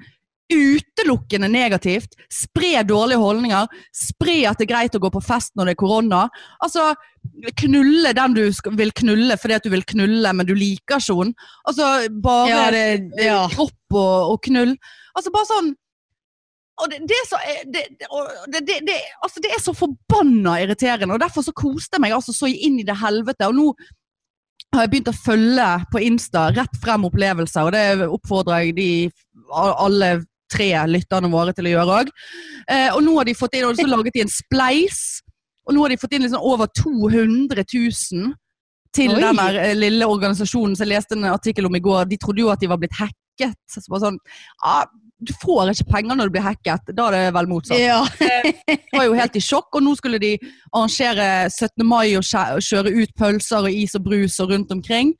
utelukkende negativt? Spre dårlige holdninger, spre at det er greit å gå på fest når det er korona. Altså, knulle den du vil knulle fordi at du vil knulle, men du liker ikke henne. Altså, bare Ja, det, ja. kropp og, og knull. Altså bare sånn og det, det, er så, det, det, altså det er så forbanna irriterende, og derfor så koste jeg meg altså så inn i det helvete. Og nå har jeg begynt å følge på Insta rett frem opplevelser, og det oppfordrer jeg de alle tre lytterne våre til å gjøre òg. Eh, og nå har de fått inn, og så laget de en spleis, og nå har de fått inn liksom over 200 000 til Oi. den eh, lille organisasjonen som jeg leste en artikkel om i går. De trodde jo at de var blitt hacket. Så bare sånn, ah, du får ikke penger når du blir hacket. Da er det vel motsatt. Ja. Jeg var jo helt i sjokk, og nå skulle de arrangere 17. mai og kjøre ut pølser og is og brus og rundt omkring.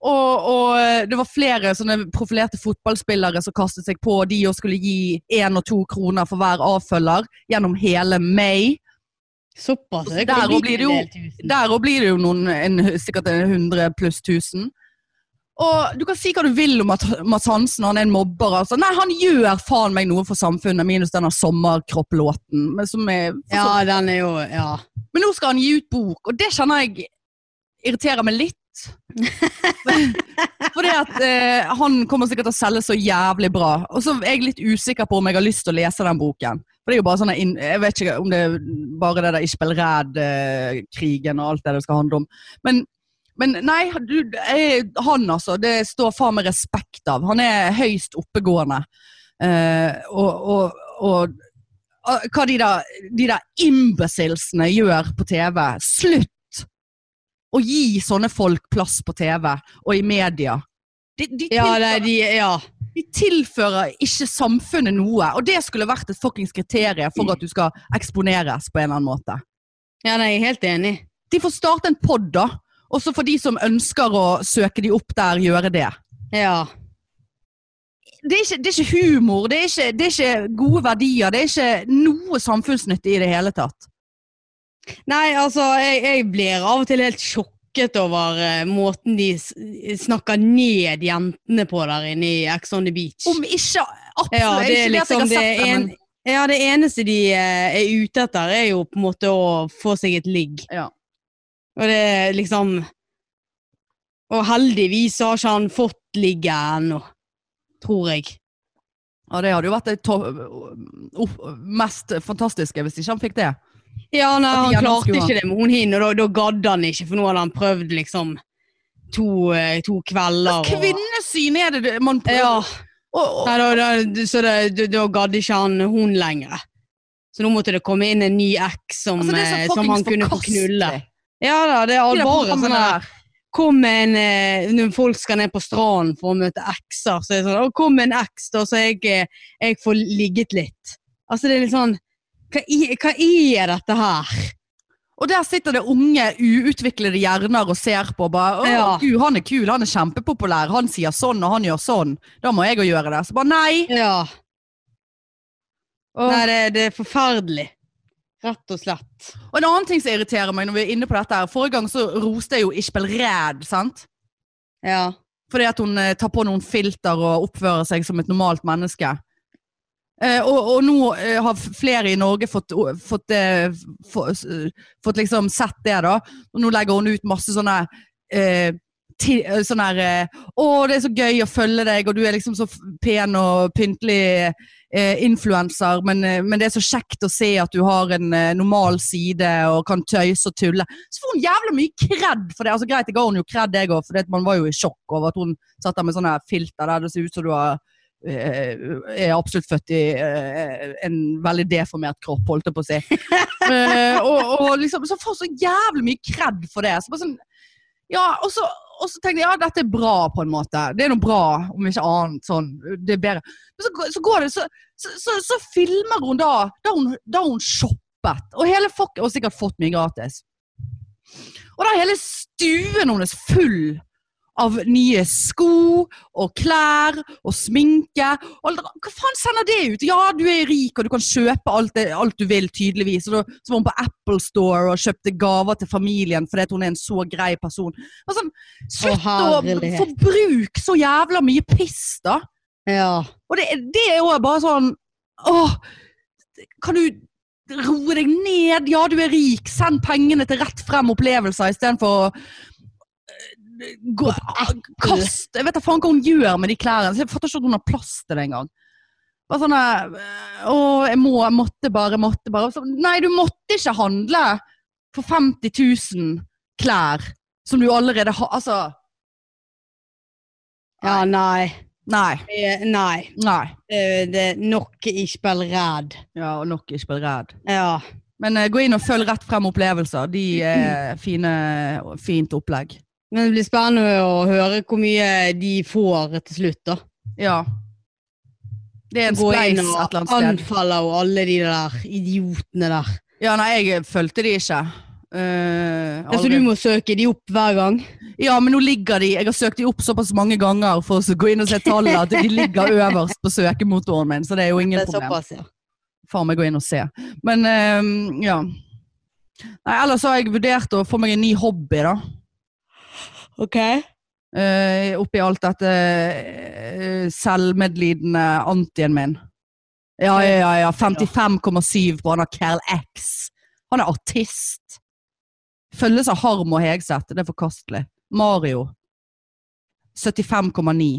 Og, og det var flere sånne profilerte fotballspillere som kastet seg på, de òg skulle gi én og to kroner for hver avfølger gjennom hele May. Såpass. Så Det der kan bli blir det jo-. Der blir det jo noen, en, sikkert 100 pluss 1000. Og du kan si hva du vil om at Mads Hansen han er en mobber. Altså. Nei, han gjør faen meg noe for samfunnet, minus denne sommerkropplåten. Som er, Ja, den er jo Ja. Men nå skal han gi ut bok, og det kjenner jeg irriterer meg litt. (laughs) Fordi at eh, han kommer sikkert til å selge så jævlig bra. Og så er jeg litt usikker på om jeg har lyst til å lese den boken. For det er jo bare sånn Jeg vet ikke om det er bare det der Ishbel Ræd-krigen og alt det det skal handle om. Men, men nei, du, jeg, han altså, det står faen meg respekt av. Han er høyst oppegående. Eh, og, og, og og hva de der, de der imbecilsene gjør på TV. Slutt å gi sånne folk plass på TV og i media. De, de, Ja, tilfører, det, de, ja. de tilfører ikke samfunnet noe, og det skulle vært et fuckings kriterium for at du skal eksponeres på en eller annen måte. ja, nei, jeg er helt enig. De får starte en pod, da. Og så får de som ønsker å søke de opp der, gjøre det. Ja. Det er ikke, det er ikke humor, det er ikke, det er ikke gode verdier, det er ikke noe samfunnsnyttig i det hele tatt. Nei, altså, jeg, jeg blir av og til helt sjokket over uh, måten de snakker ned jentene på der inne i Ex on the Beach. Om ikke absolutt ja, det er liksom det at jeg har sett det, en, ja, det eneste de eh, er ute etter, er jo på en måte å få seg et ligg. ja. Og det er liksom Og heldigvis har ikke han fått ligget ennå. Tror jeg. ja, det hadde jo vært det mest fantastiske hvis ikke han fikk det. Ja, nei, han klarte ikke det med hun hinner, og da, da gadd han ikke, for nå hadde han prøvd liksom to, eh, to kvelder. Hva og- kvinnesyn er det man prøver? Ja, Og, og, nei, da, da, så det, da, da gadd ikke han hun lenger. Så nå måtte det komme inn en ny eks som, altså, eh, som han kunne få knulle. Ja da, det er programmene sånn der. Kom en eh, Når folk skal ned på stranden for å møte ekser, så er det sånn «Å, Kom en eks, da, så jeg, jeg får ligget litt. Altså, det er litt sånn Hva, hva er dette her? Og der sitter det unge, uutviklede hjerner og ser på. og Bare, å, Ja. Gud, han er kul, han er kjempepopulær, han sier sånn og han gjør sånn. Da må jeg jo gjøre det. Så bare nei. Ja. Og, Nei, det, det er forferdelig. Rett og slett. og en annen ting som irriterer meg når vi er inne på dette her, Forrige gang så roste jeg jo Ishbel Ræd, sant? Ja. Fordi at hun eh, tar på noen filter og oppfører seg som et normalt menneske. Eh, og, og nå eh, har flere i Norge fått, fått, eh, få- eh, fått liksom sett det, da. Og nå legger hun ut masse sånne eh, sånn her 'Å, det er så gøy å følge deg, og du er liksom så pen og pyntelig eh, influenser', men, men det er så kjekt å se at du har en eh, normal side og kan tøyse og tulle. Så får hun jævla mye kred for det. Altså Greit, det ga hun jo kred, jeg òg, for man var jo i sjokk over at hun satt der med sånne filter der det ser ut som du har er absolutt født i eh, en veldig deformert kropp, holdt jeg på å si. (laughs) Eh, og, og liksom, så får så jævlig mye kred for det. Så bare sånn, ja, og så, og så tenkte jeg ja, dette er bra på en måte. Det er noe bra, om ikke annet. sånn, det er bedre. Men så, så går det, så, så filmer hun da da hun, da hun shoppet. Og hele fuck, og sikkert fått mye gratis. Og da er hele stuen hennes full av nye sko og klær og sminke. Og hva faen sender det ut? Ja, du er rik og du kan kjøpe alt, det, alt du vil, tydeligvis. Og da, så var hun på Apple Store og kjøpte gaver til familien fordi hun er en så grei person. Og sånn, slutt å forbruke så jævla mye piss, da. Ja. Og det, det er jo bare sånn Åh, kan du roe deg ned? Ja, du er rik. Send pengene til rett frem opplevelser istedenfor å gå, Kast Jeg vet da faen hva hun gjør med de klærne. Jeg fatter ikke at hun har plass til det engang. Bare sånn Å, jeg må, måtte bare, måtte bare. Så, nei, du måtte ikke handle for 50 000 klær som du allerede har Altså, Ja, nei. nei. Eh, Nei. Nei. Det, det er nok Ishbel redd. Ja, og nok ikke bli redd. Ja. Men eh, gå inn og følg rett frem opplevelser. De er (clears throat) fine, fint opplegg. Men det blir spennende å høre hvor mye de får til slutt, da. Ja. Det er en spleis et eller annet sted. anfaller og alle de der idiotene der. Ja, nei, jeg fulgte de ikke. Uh, Altså, så du må søke de opp hver gang. Ja, men nå ligger de Jeg har søkt de opp såpass mange ganger for å gå inn og se tallene at de ligger (laughs) øverst på søkemotoren min, så det er jo ingen er problem. såpass, ja. Far meg gå inn og se. Men uh, ja. Nei, ellers har jeg vurdert å få meg en ny hobby, da. Ok. Uh, oppi alt dette uh, selvmedlidende antien min. Ja, ja, ja. ja. 55,7 på han har Carl X. Han er artist. Følges av Harm og Hegseth. Det er forkastelig. Mario. 75,9.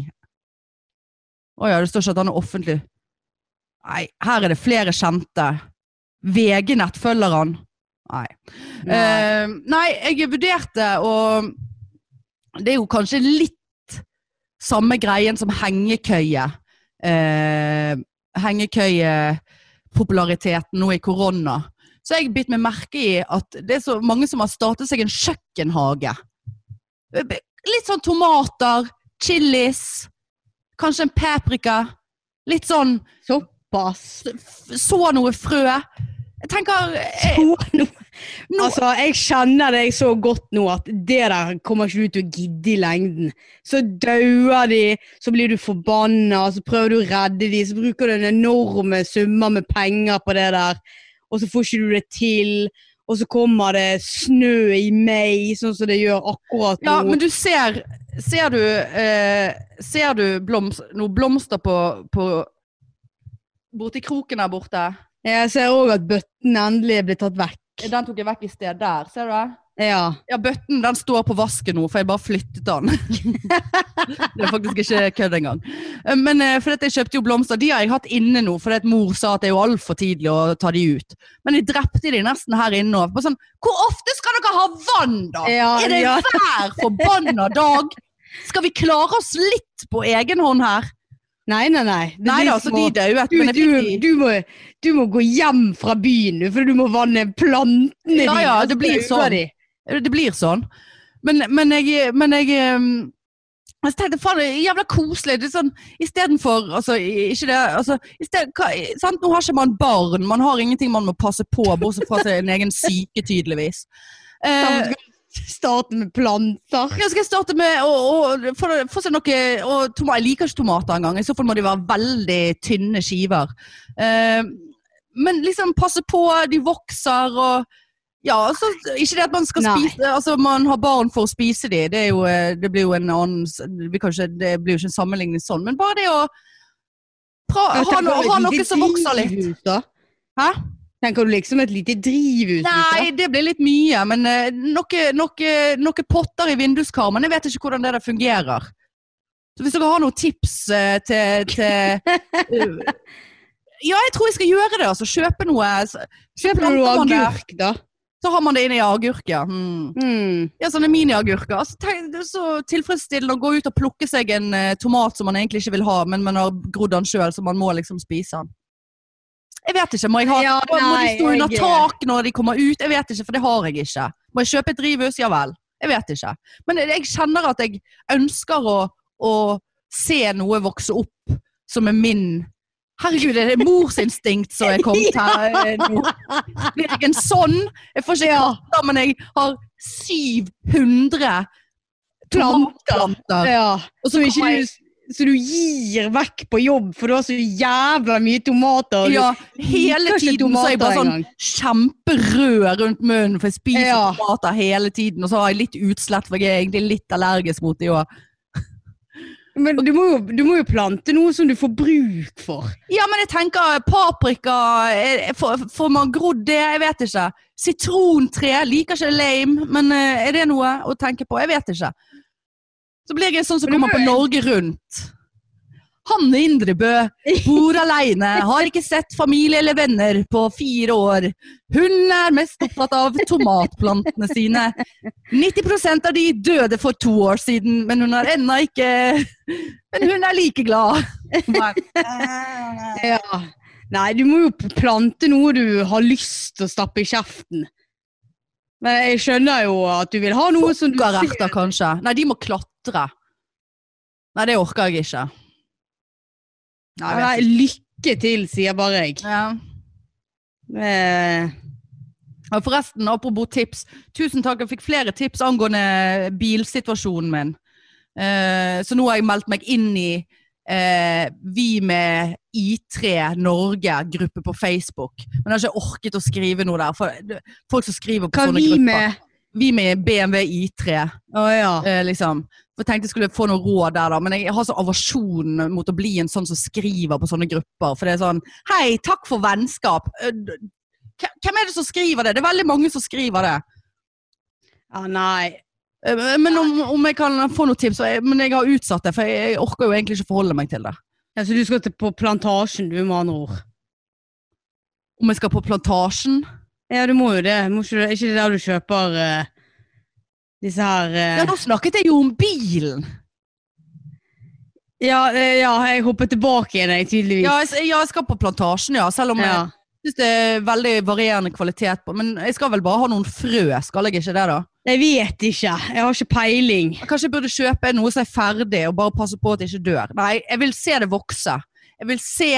Å ja, det står ikke at han er offentlig. Nei, her er det flere kjente. VG-nett følger han. Nei. Nei. Uh, nei, jeg vurderte å Det er jo kanskje litt samme greien som hengekøye. Eh, hengekøyepopulariteten nå i korona. Så har jeg bitt meg merke i at det er så mange som har startet seg en kjøkkenhage. Litt sånn tomater, chilis, kanskje en paprika. Litt sånn Såpass. Så noe frø. Jeg tenker jeg, nå- nå, Altså, jeg kjenner deg så godt nå at det der kommer ikke du til å gidde i lengden. Så dauer de, så blir du forbanna, så prøver du å redde de, så bruker du en enorme summer med penger på det der, og så får ikke du det til. Og så kommer det snø i mai, sånn som det gjør akkurat nå. Ja, men du ser Ser du, eh, ser du blomst, noe blomster på, på Borti kroken der borte? Jeg ser òg at bøtten endelig er blitt tatt vekk. Den tok jeg vekk i sted. Der, ser du det? Ja. Ja, bøtten den står på vasken nå, for jeg bare flyttet den. (laughs) det er faktisk ikke kødd engang. Eh, Men eh, for dette, jeg kjøpte jo blomster, de har jeg hatt inne nå, fordi mor sa at det er jo altfor tidlig å ta de ut. Men jeg drepte de nesten her inne nå. Sånn, hvor ofte skal dere ha vann, da? Ja, er det ja. hver forbanna dag? Skal vi klare oss litt på egen hånd her? Nei, nei, nei. Nei da, så som de døde, du, Men du, du, må, du må gå hjem fra byen for du må vanne plantene Ja, dine. ja, og det blir sånn. Det blir sånn. Men, men jeg, men jeg jeg tenkte, faen, det er jævla koselig. Det er sånn, Istedenfor altså, Ikke det altså, i sted, hva, sant? Nå har ikke man barn, man har ingenting man må passe på, bortsett fra sin egen syke, tydeligvis. Eh, må Starte med planter. ja, skal jeg starte med å å få, få seg noe og toma, Jeg liker ikke tomater engang. I så fall må de være veldig tynne skiver. Eh, men liksom passe på, de vokser og ja, altså, Ikke det at man skal Nei. spise Altså man har barn for å spise de, det, jo, eh, det blir jo en annen s- vi kan ikke, Det blir jo ikke en sammenligning sånn, men bare det å pra, ha, tenker no, ha noe som vokser litt. Hæ? Tenker du liksom et lite drivhus? Nei, det blir litt mye, men noen noe, noe, noe potter i vinduskarmen. Jeg vet ikke hvordan det der fungerer. Så hvis dere har noen tips eh, til, til (laughs) eh, Ja, jeg tror jeg skal gjøre det. altså Kjøpe noe. Kjøper du agurk, da? så har man det inni agurk, ja. Hmm. Mm. Ja, sånne miniagurker. Altså, det er så tilfredsstillende å gå ut og plukke seg en uh, tomat som man egentlig ikke vil ha, men man har grodd den sjøl, så man må liksom spise den. Jeg vet ikke. Må, ha, Ja, må de stå under tak når de kommer ut? Jeg vet ikke, for det har jeg ikke. Må jeg kjøpe et drivhus? Ja vel. Jeg vet ikke. Men jeg, kjenner at jeg ønsker å, å se noe vokse opp som er min Herregud, er det morsinstinkt som er (laughs) kommet her nå? Blir jeg en sånn? Jeg får ikke Ja. katter, men jeg har 700 tomatplanter. Ja. Og Så, ikke du, så du gir vekk på jobb, for du har så jævla mye tomater. du ja, hele tiden så er jeg bare sånn kjemperød rundt munnen, for jeg spiser Ja. tomater hele tiden. Og så har jeg litt utslett, for jeg er egentlig litt allergisk mot de òg. Men du må, jo, du må jo plante noe som du får bruk for. Ja, men jeg tenker paprika Får får man grodd det? Jeg vet ikke. Sitrontre. Liker ikke lame, men eh, er det noe å tenke på? Jeg vet ikke. Så blir jeg sånn som kommer på Norge Rundt. Hanne Indrebø bor aleine, har ikke sett familie eller venner på fire år. Hun er mest opptatt av tomatplantene sine. 90% av de døde for to år siden, men hun er ennå ikke Men hun er like glad. Ja. Nei, du må jo plante noe du har lyst til å stappe i kjeften. Men jeg skjønner jo at du vil ha noe som du Sukkererter, kanskje? Nei, de må klatre. Nei, det orker jeg ikke. Nei, jeg Nei, lykke til, sier bare jeg. Ja. Eh, Og forresten, apropos tips. Tusen takk, jeg fikk flere tips angående bilsituasjonen min. Eh, så nå har jeg meldt meg inn i eh, Vi med I3 Norge-gruppe på Facebook. Men jeg har ikke orket å skrive noe der. For folk som skriver på hva sånne vi grupper. med? Vi med BMW I3. Oh, ja. Eh, liksom. Jeg tenkte jeg skulle få noe råd der, da. Men jeg har så aversjon mot å bli en sånn som skriver på sånne grupper. For det er sånn Hei, takk for vennskap. Eh, Hvem er det som skriver det? Det er veldig mange som skriver det. Ja, nei. Eh, Men om, om jeg kan få noen tips, men jeg har utsatt det, for jeg, orker jo egentlig ikke forholde meg til det. Ja, så du skal til på plantasjen, du, med andre ord? Om jeg skal på plantasjen? Ja, du må jo det. Må ikke, er ikke det der du kjøper eh, disse her eh, Ja, nå snakket jeg jo om bilen! ja, eh, ja, jeg hopper tilbake igjen, jeg, tydeligvis. Ja, jeg, ja, jeg skal på plantasjen, ja. Selv om Ja. jeg syns det er veldig varierende kvalitet på Men jeg skal vel bare ha noen frø, skal jeg ikke det, da? Jeg vet ikke. Jeg har ikke peiling. Kanskje jeg burde kjøpe noe som er ferdig, og bare passe på at det ikke dør. Nei, jeg vil se det vokse. Jeg vil se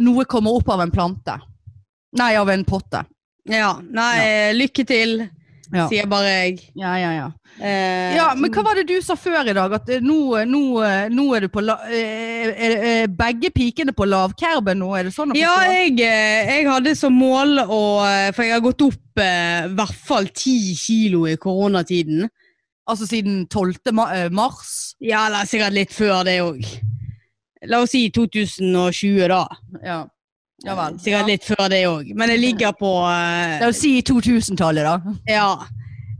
noe komme opp av en plante. Nei, av en potte. Ja, nei, lykke til, Ja. sier bare jeg. Ja, ja, ja. Eh, Ja, men hva var det du sa før i dag? At eh, nå, nå, eh, nå er du på la, er, er, er begge pikene på lavkerben nå? Er det sånn å Ja, jeg, eh, jeg hadde som mål å eh, For jeg har gått opp eh, i hvert fall ti kilo i koronatiden. Altså siden 12. Eh, mars? Ja, eller sikkert litt før det òg. La oss si 2020, da. Ja. Ja vel. Sikkert litt før det òg. Men jeg ligger på eh, La oss si 2000-tallet, da. Ja.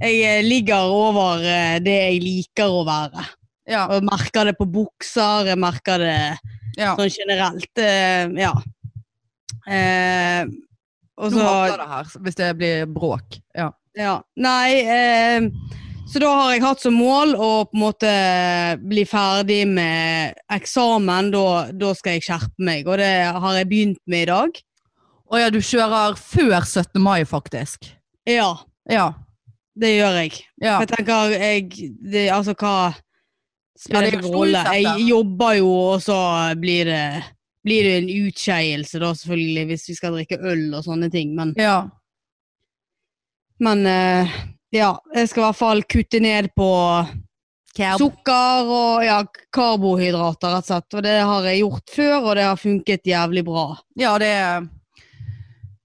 Jeg eh, ligger over eh, det jeg liker å være. Ja. Og merker det på bukser, jeg merker det ja. sånn generelt. eh, ja. Eh, og Nå Du hater det her, hvis det blir bråk. Ja. Ja. Nei, eh, så da har jeg hatt som mål å på en måte bli ferdig med eksamen. Da, da skal jeg skjerpe meg, og det har jeg begynt med i dag. Å ja, du kjører før 17. mai, faktisk. Ja, Ja. det gjør jeg. ja. For jeg tenker, jeg det, Altså, hva spiller er det rolle? Jeg jobber jo, og så blir det blir det en utskeielse, da, selvfølgelig, hvis vi skal drikke øl og sånne ting. Men, ja. men eh, ja, jeg skal i hvert fall kutte ned på Kerb. Sukker og ja, karbohydrater, rett og slett. Og det har jeg gjort før, og det har funket jævlig bra. Ja, det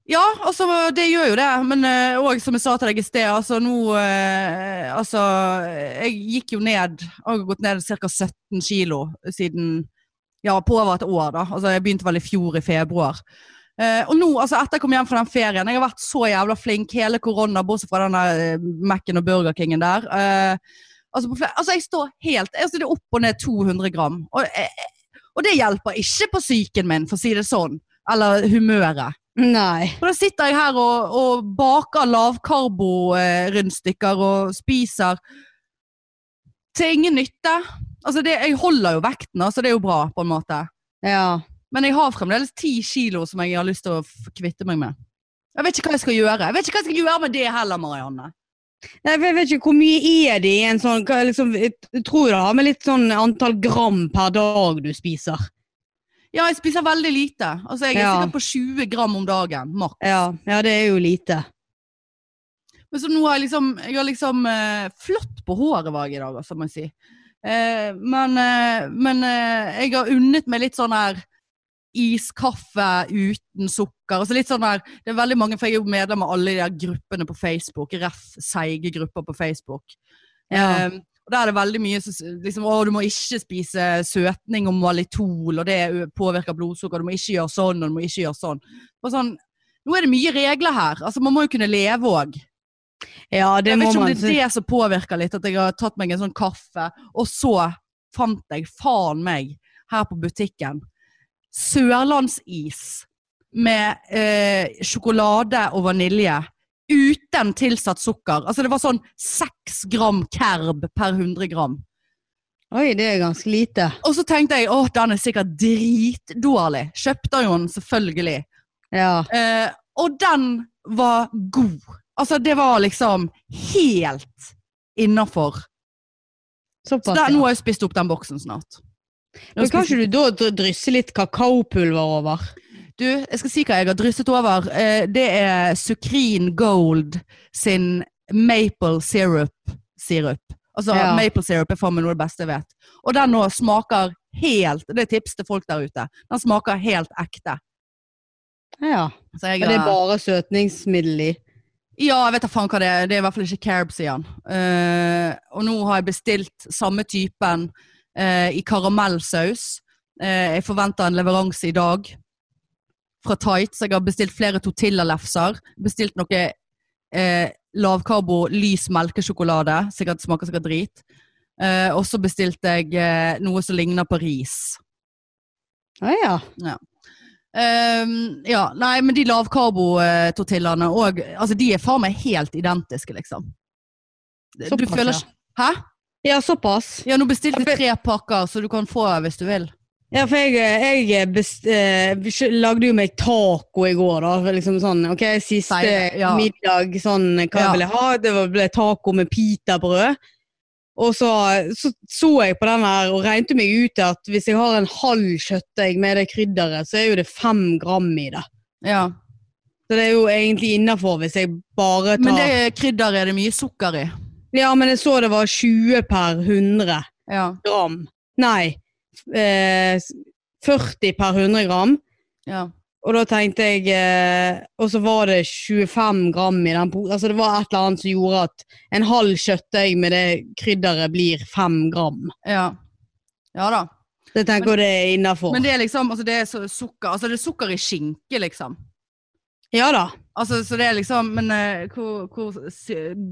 Ja, altså, det gjør jo det. Men òg, som jeg sa til deg i sted, altså nå eh, Altså, jeg gikk jo ned Har gått ned ca. 17 kilo siden Ja, på over et år, da. Altså, jeg begynte vel i fjor, i februar. Eh, og nå, altså etter jeg kom hjem fra den ferien Jeg har vært så jævla flink hele korona, bortsett fra den uh, Mac-en og Burger Kingen der. Uh, altså, på flere, altså, jeg står helt altså, Det er opp og ned 200 gram. Og, eh, og det hjelper ikke på psyken min, for å si det sånn. Eller humøret. Nei. For da sitter jeg her og, og baker lavkarbo-rundstykker og spiser til ingen nytte. Altså det, jeg holder jo vekten, altså det er jo bra, på en måte. Ja. Men jeg har fremdeles ti kilo som jeg har lyst til å kvitte meg med. Jeg vet ikke hva jeg skal gjøre. Jeg vet ikke hva jeg skal gjøre med det heller, Marianne. Nei, Jeg vet ikke hvor mye er det i en sånn liksom, Jeg jeg tror det har med litt sånn antall gram per dag du spiser. Ja, jeg spiser veldig lite. Altså Jeg er Ja. sikkert på 20 gram om dagen, maks. Ja, ja det er jo lite. Men så nå har jeg liksom, jeg har liksom eh, Flott på håret var jeg i dag, altså, må jeg si. Eh, men eh, men eh, jeg har unnet meg litt sånn her iskaffe uten sukker. Altså litt sånn her, det er veldig mange, for jeg er jo medlem av alle de der gruppene på Facebook. Ref seige grupper på Facebook. Ja. Um, og der er det veldig mye som liksom, å, du må ikke spise søtning og malitol, og det påvirker blodsukker. Du må ikke gjøre sånn, og du må ikke gjøre sånn. Og sånn nå er det mye regler her. Altså, man må jo kunne leve òg. ja, det Jeg vet ikke om man det er det som påvirker litt, at jeg har tatt meg en sånn kaffe, og så fant jeg faen meg her på butikken sørlandsis med eh, sjokolade og vanilje uten tilsatt sukker. Altså det var sånn seks gram kerb per 100 gram. Oi, det er ganske lite. Og så tenkte jeg åh, den er sikkert dritdårlig. Kjøpte jo den selvfølgelig. Ja. Eh, og den var god. Altså, det var liksom helt innafor. Så Såpass. der, nå har jeg spist opp den boksen snart. Men kan ikke du da drysse litt kakaopulver over? Du, jeg skal si hva jeg har drysset over. Eh, det er Sukrin Gold sin maple syrup. Sirup. Altså, Ja. maple syrup er for meg noe av det beste jeg vet. Og den nå smaker helt Det er tips til folk der ute. Den smaker helt ekte. Ja. Så jeg, Og det er bare søtningsmiddel i? Ja, jeg vet da faen hva det er. Det er i hvert fall ikke carbs i den. Uh, og nå har jeg bestilt samme typen eh, i karamellsaus. Eh, jeg forventer en leveranse i dag fra Tights. jeg har bestilt flere tortillalefser. Bestilt noe eh, lavkarbo lys melkesjokolade. Sikkert smaker sikkert drit. Eh, og så bestilte jeg eh, noe som ligner på ris. Å ja. Ehm, ja, nei, men de lavkarbo-tortillaene òg, altså de er faen meg helt identiske, liksom. Du Såpass, føler ja. Hæ? Ja, såpass. Ja, nå bestilte jeg tre pakker, så du kan få hvis du vil. Ja, for jeg, jeg best, eh, lagde jo meg taco i går, da. Liksom sånn, ok, Siste Feil, ja. middag, sånn hva Ja. jeg ville ha. Det ble taco med pitabrød. Og så, så så jeg på den her og regnet meg ut at hvis jeg har en halv kjøttdeig med det krydderet, så er jo det fem gram i det. Ja. Så det er jo egentlig innafor hvis jeg bare tar Men det krydderet er det mye sukker i. Ja, men jeg så det var 20 per 100 Ja. gram. Nei, eh, 40 per 100 gram. ja. Og da tenkte jeg eh, Og så var det 25 gram i den posen. Altså det var et eller annet som gjorde at en halv kjøttdeig med det krydderet blir 5 gram. Ja. Ja da. Jeg tenker det er innafor. Men det er liksom altså det er sukker Altså det er sukker i skinke, liksom. Ja da. Altså, så det er liksom Men uh, hvor, hvor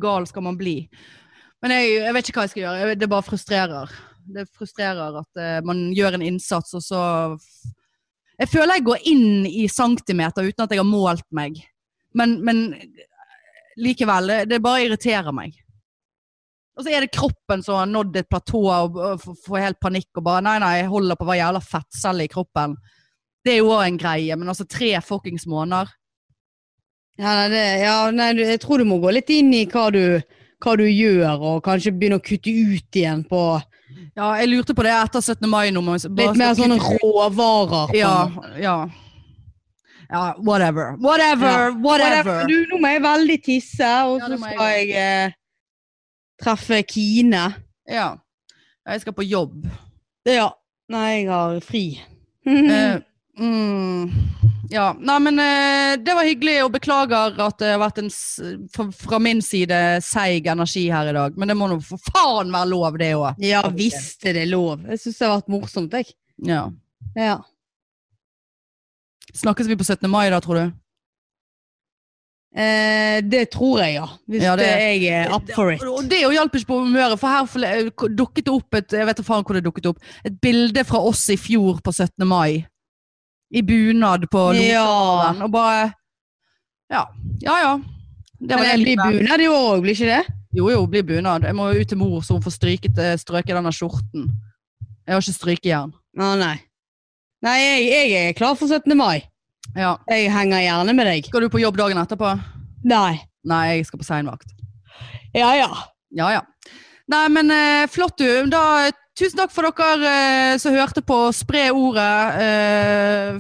gal skal man bli? Men jeg, jeg vet ikke hva jeg skal gjøre. Det bare frustrerer. Det frustrerer at uh, man gjør en innsats, og så Jeg føler jeg går inn i centimeter uten at jeg har målt meg. Men, men likevel, det, det bare irriterer meg. Og så er det kroppen som har nådd et platå og, får helt panikk og bare Nei, nei, jeg holder på være jævla fettcelle i kroppen. Det er jo òg en greie, men altså tre fuckings måneder Ja, nei, det, ja, nei, jeg tror du må gå litt inn i hva du, hva du gjør, og kanskje begynne å kutte ut igjen på Ja, jeg lurte på det etter 17. mai. Nå, litt mer sånne råvarer. Ja, ja. Ja, whatever. Whatever, whatever. Du, nå må jeg veldig tisse, og så skal jeg jeg eh, treffe Kine. Ja. Jeg skal på jobb. Ja. Nei, jeg har fri. Eh, (laughs) mm, ja. Nei, men eh, det var hyggelig, og beklager at det har vært en fra, min side seig energi her i dag. Men det må nå for faen være lov, det òg. ja visst er det lov. Jeg syns det har vært morsomt, jeg. Ja. Ja. Snakkes vi på 17. mai da, tror du? Eh, det tror jeg, ja. Hvis Ja, det- det, jeg er up for it. Det jo hjalp ikke på humøret, for her dukket det opp et Jeg vet faen hvor det dukket opp. Et bilde fra oss i fjor på 17. mai. I bunad på Ja. Og bare Ja. Ja ja. Det var Men det det blir bunad i år òg, blir ikke det? Jo jo, blir bunad. Jeg må jo ut til mor så hun får stryket, eh, strøket denne skjorten. Jeg har ikke strykejern. Å nei. Nei, jeg, jeg er klar for 17. mai. Ja. Jeg henger gjerne med deg. Skal du på jobb dagen etterpå? Nei. Nei, jeg skal på seinvakt. Ja ja. Ja, ja. Nei, men eh, flott du. Da, tusen takk for dere eh, som hørte på. Spre ordet, eh,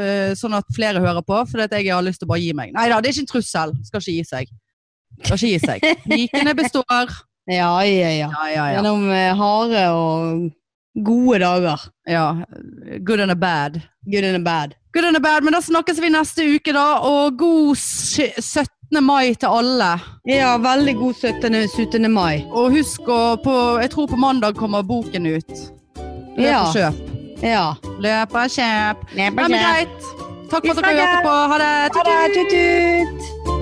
eh, sånn at flere hører på. For at jeg har lyst til å bare gi meg. Nei da, det er ikke en trussel. Skal ikke gi seg. Skal ikke gi seg. (laughs) Likene består. Ja ja ja. Ja, ja, ja. Gjennom eh, harde og gode dager. ja. Good and a bad. Good and bad. Good and a bad, men da snakkes vi neste uke, da. Og god sy- 17. mai til alle. Ja, veldig god 17. 17. mai. Og husk å på Jeg tror på mandag kommer boken ut. Løp Ja. og kjøp. Ja. Løp og kjøp. Nei, Nei, men greit. Takk for at dere hørte på. Ha det. Ha det. Tut-tut.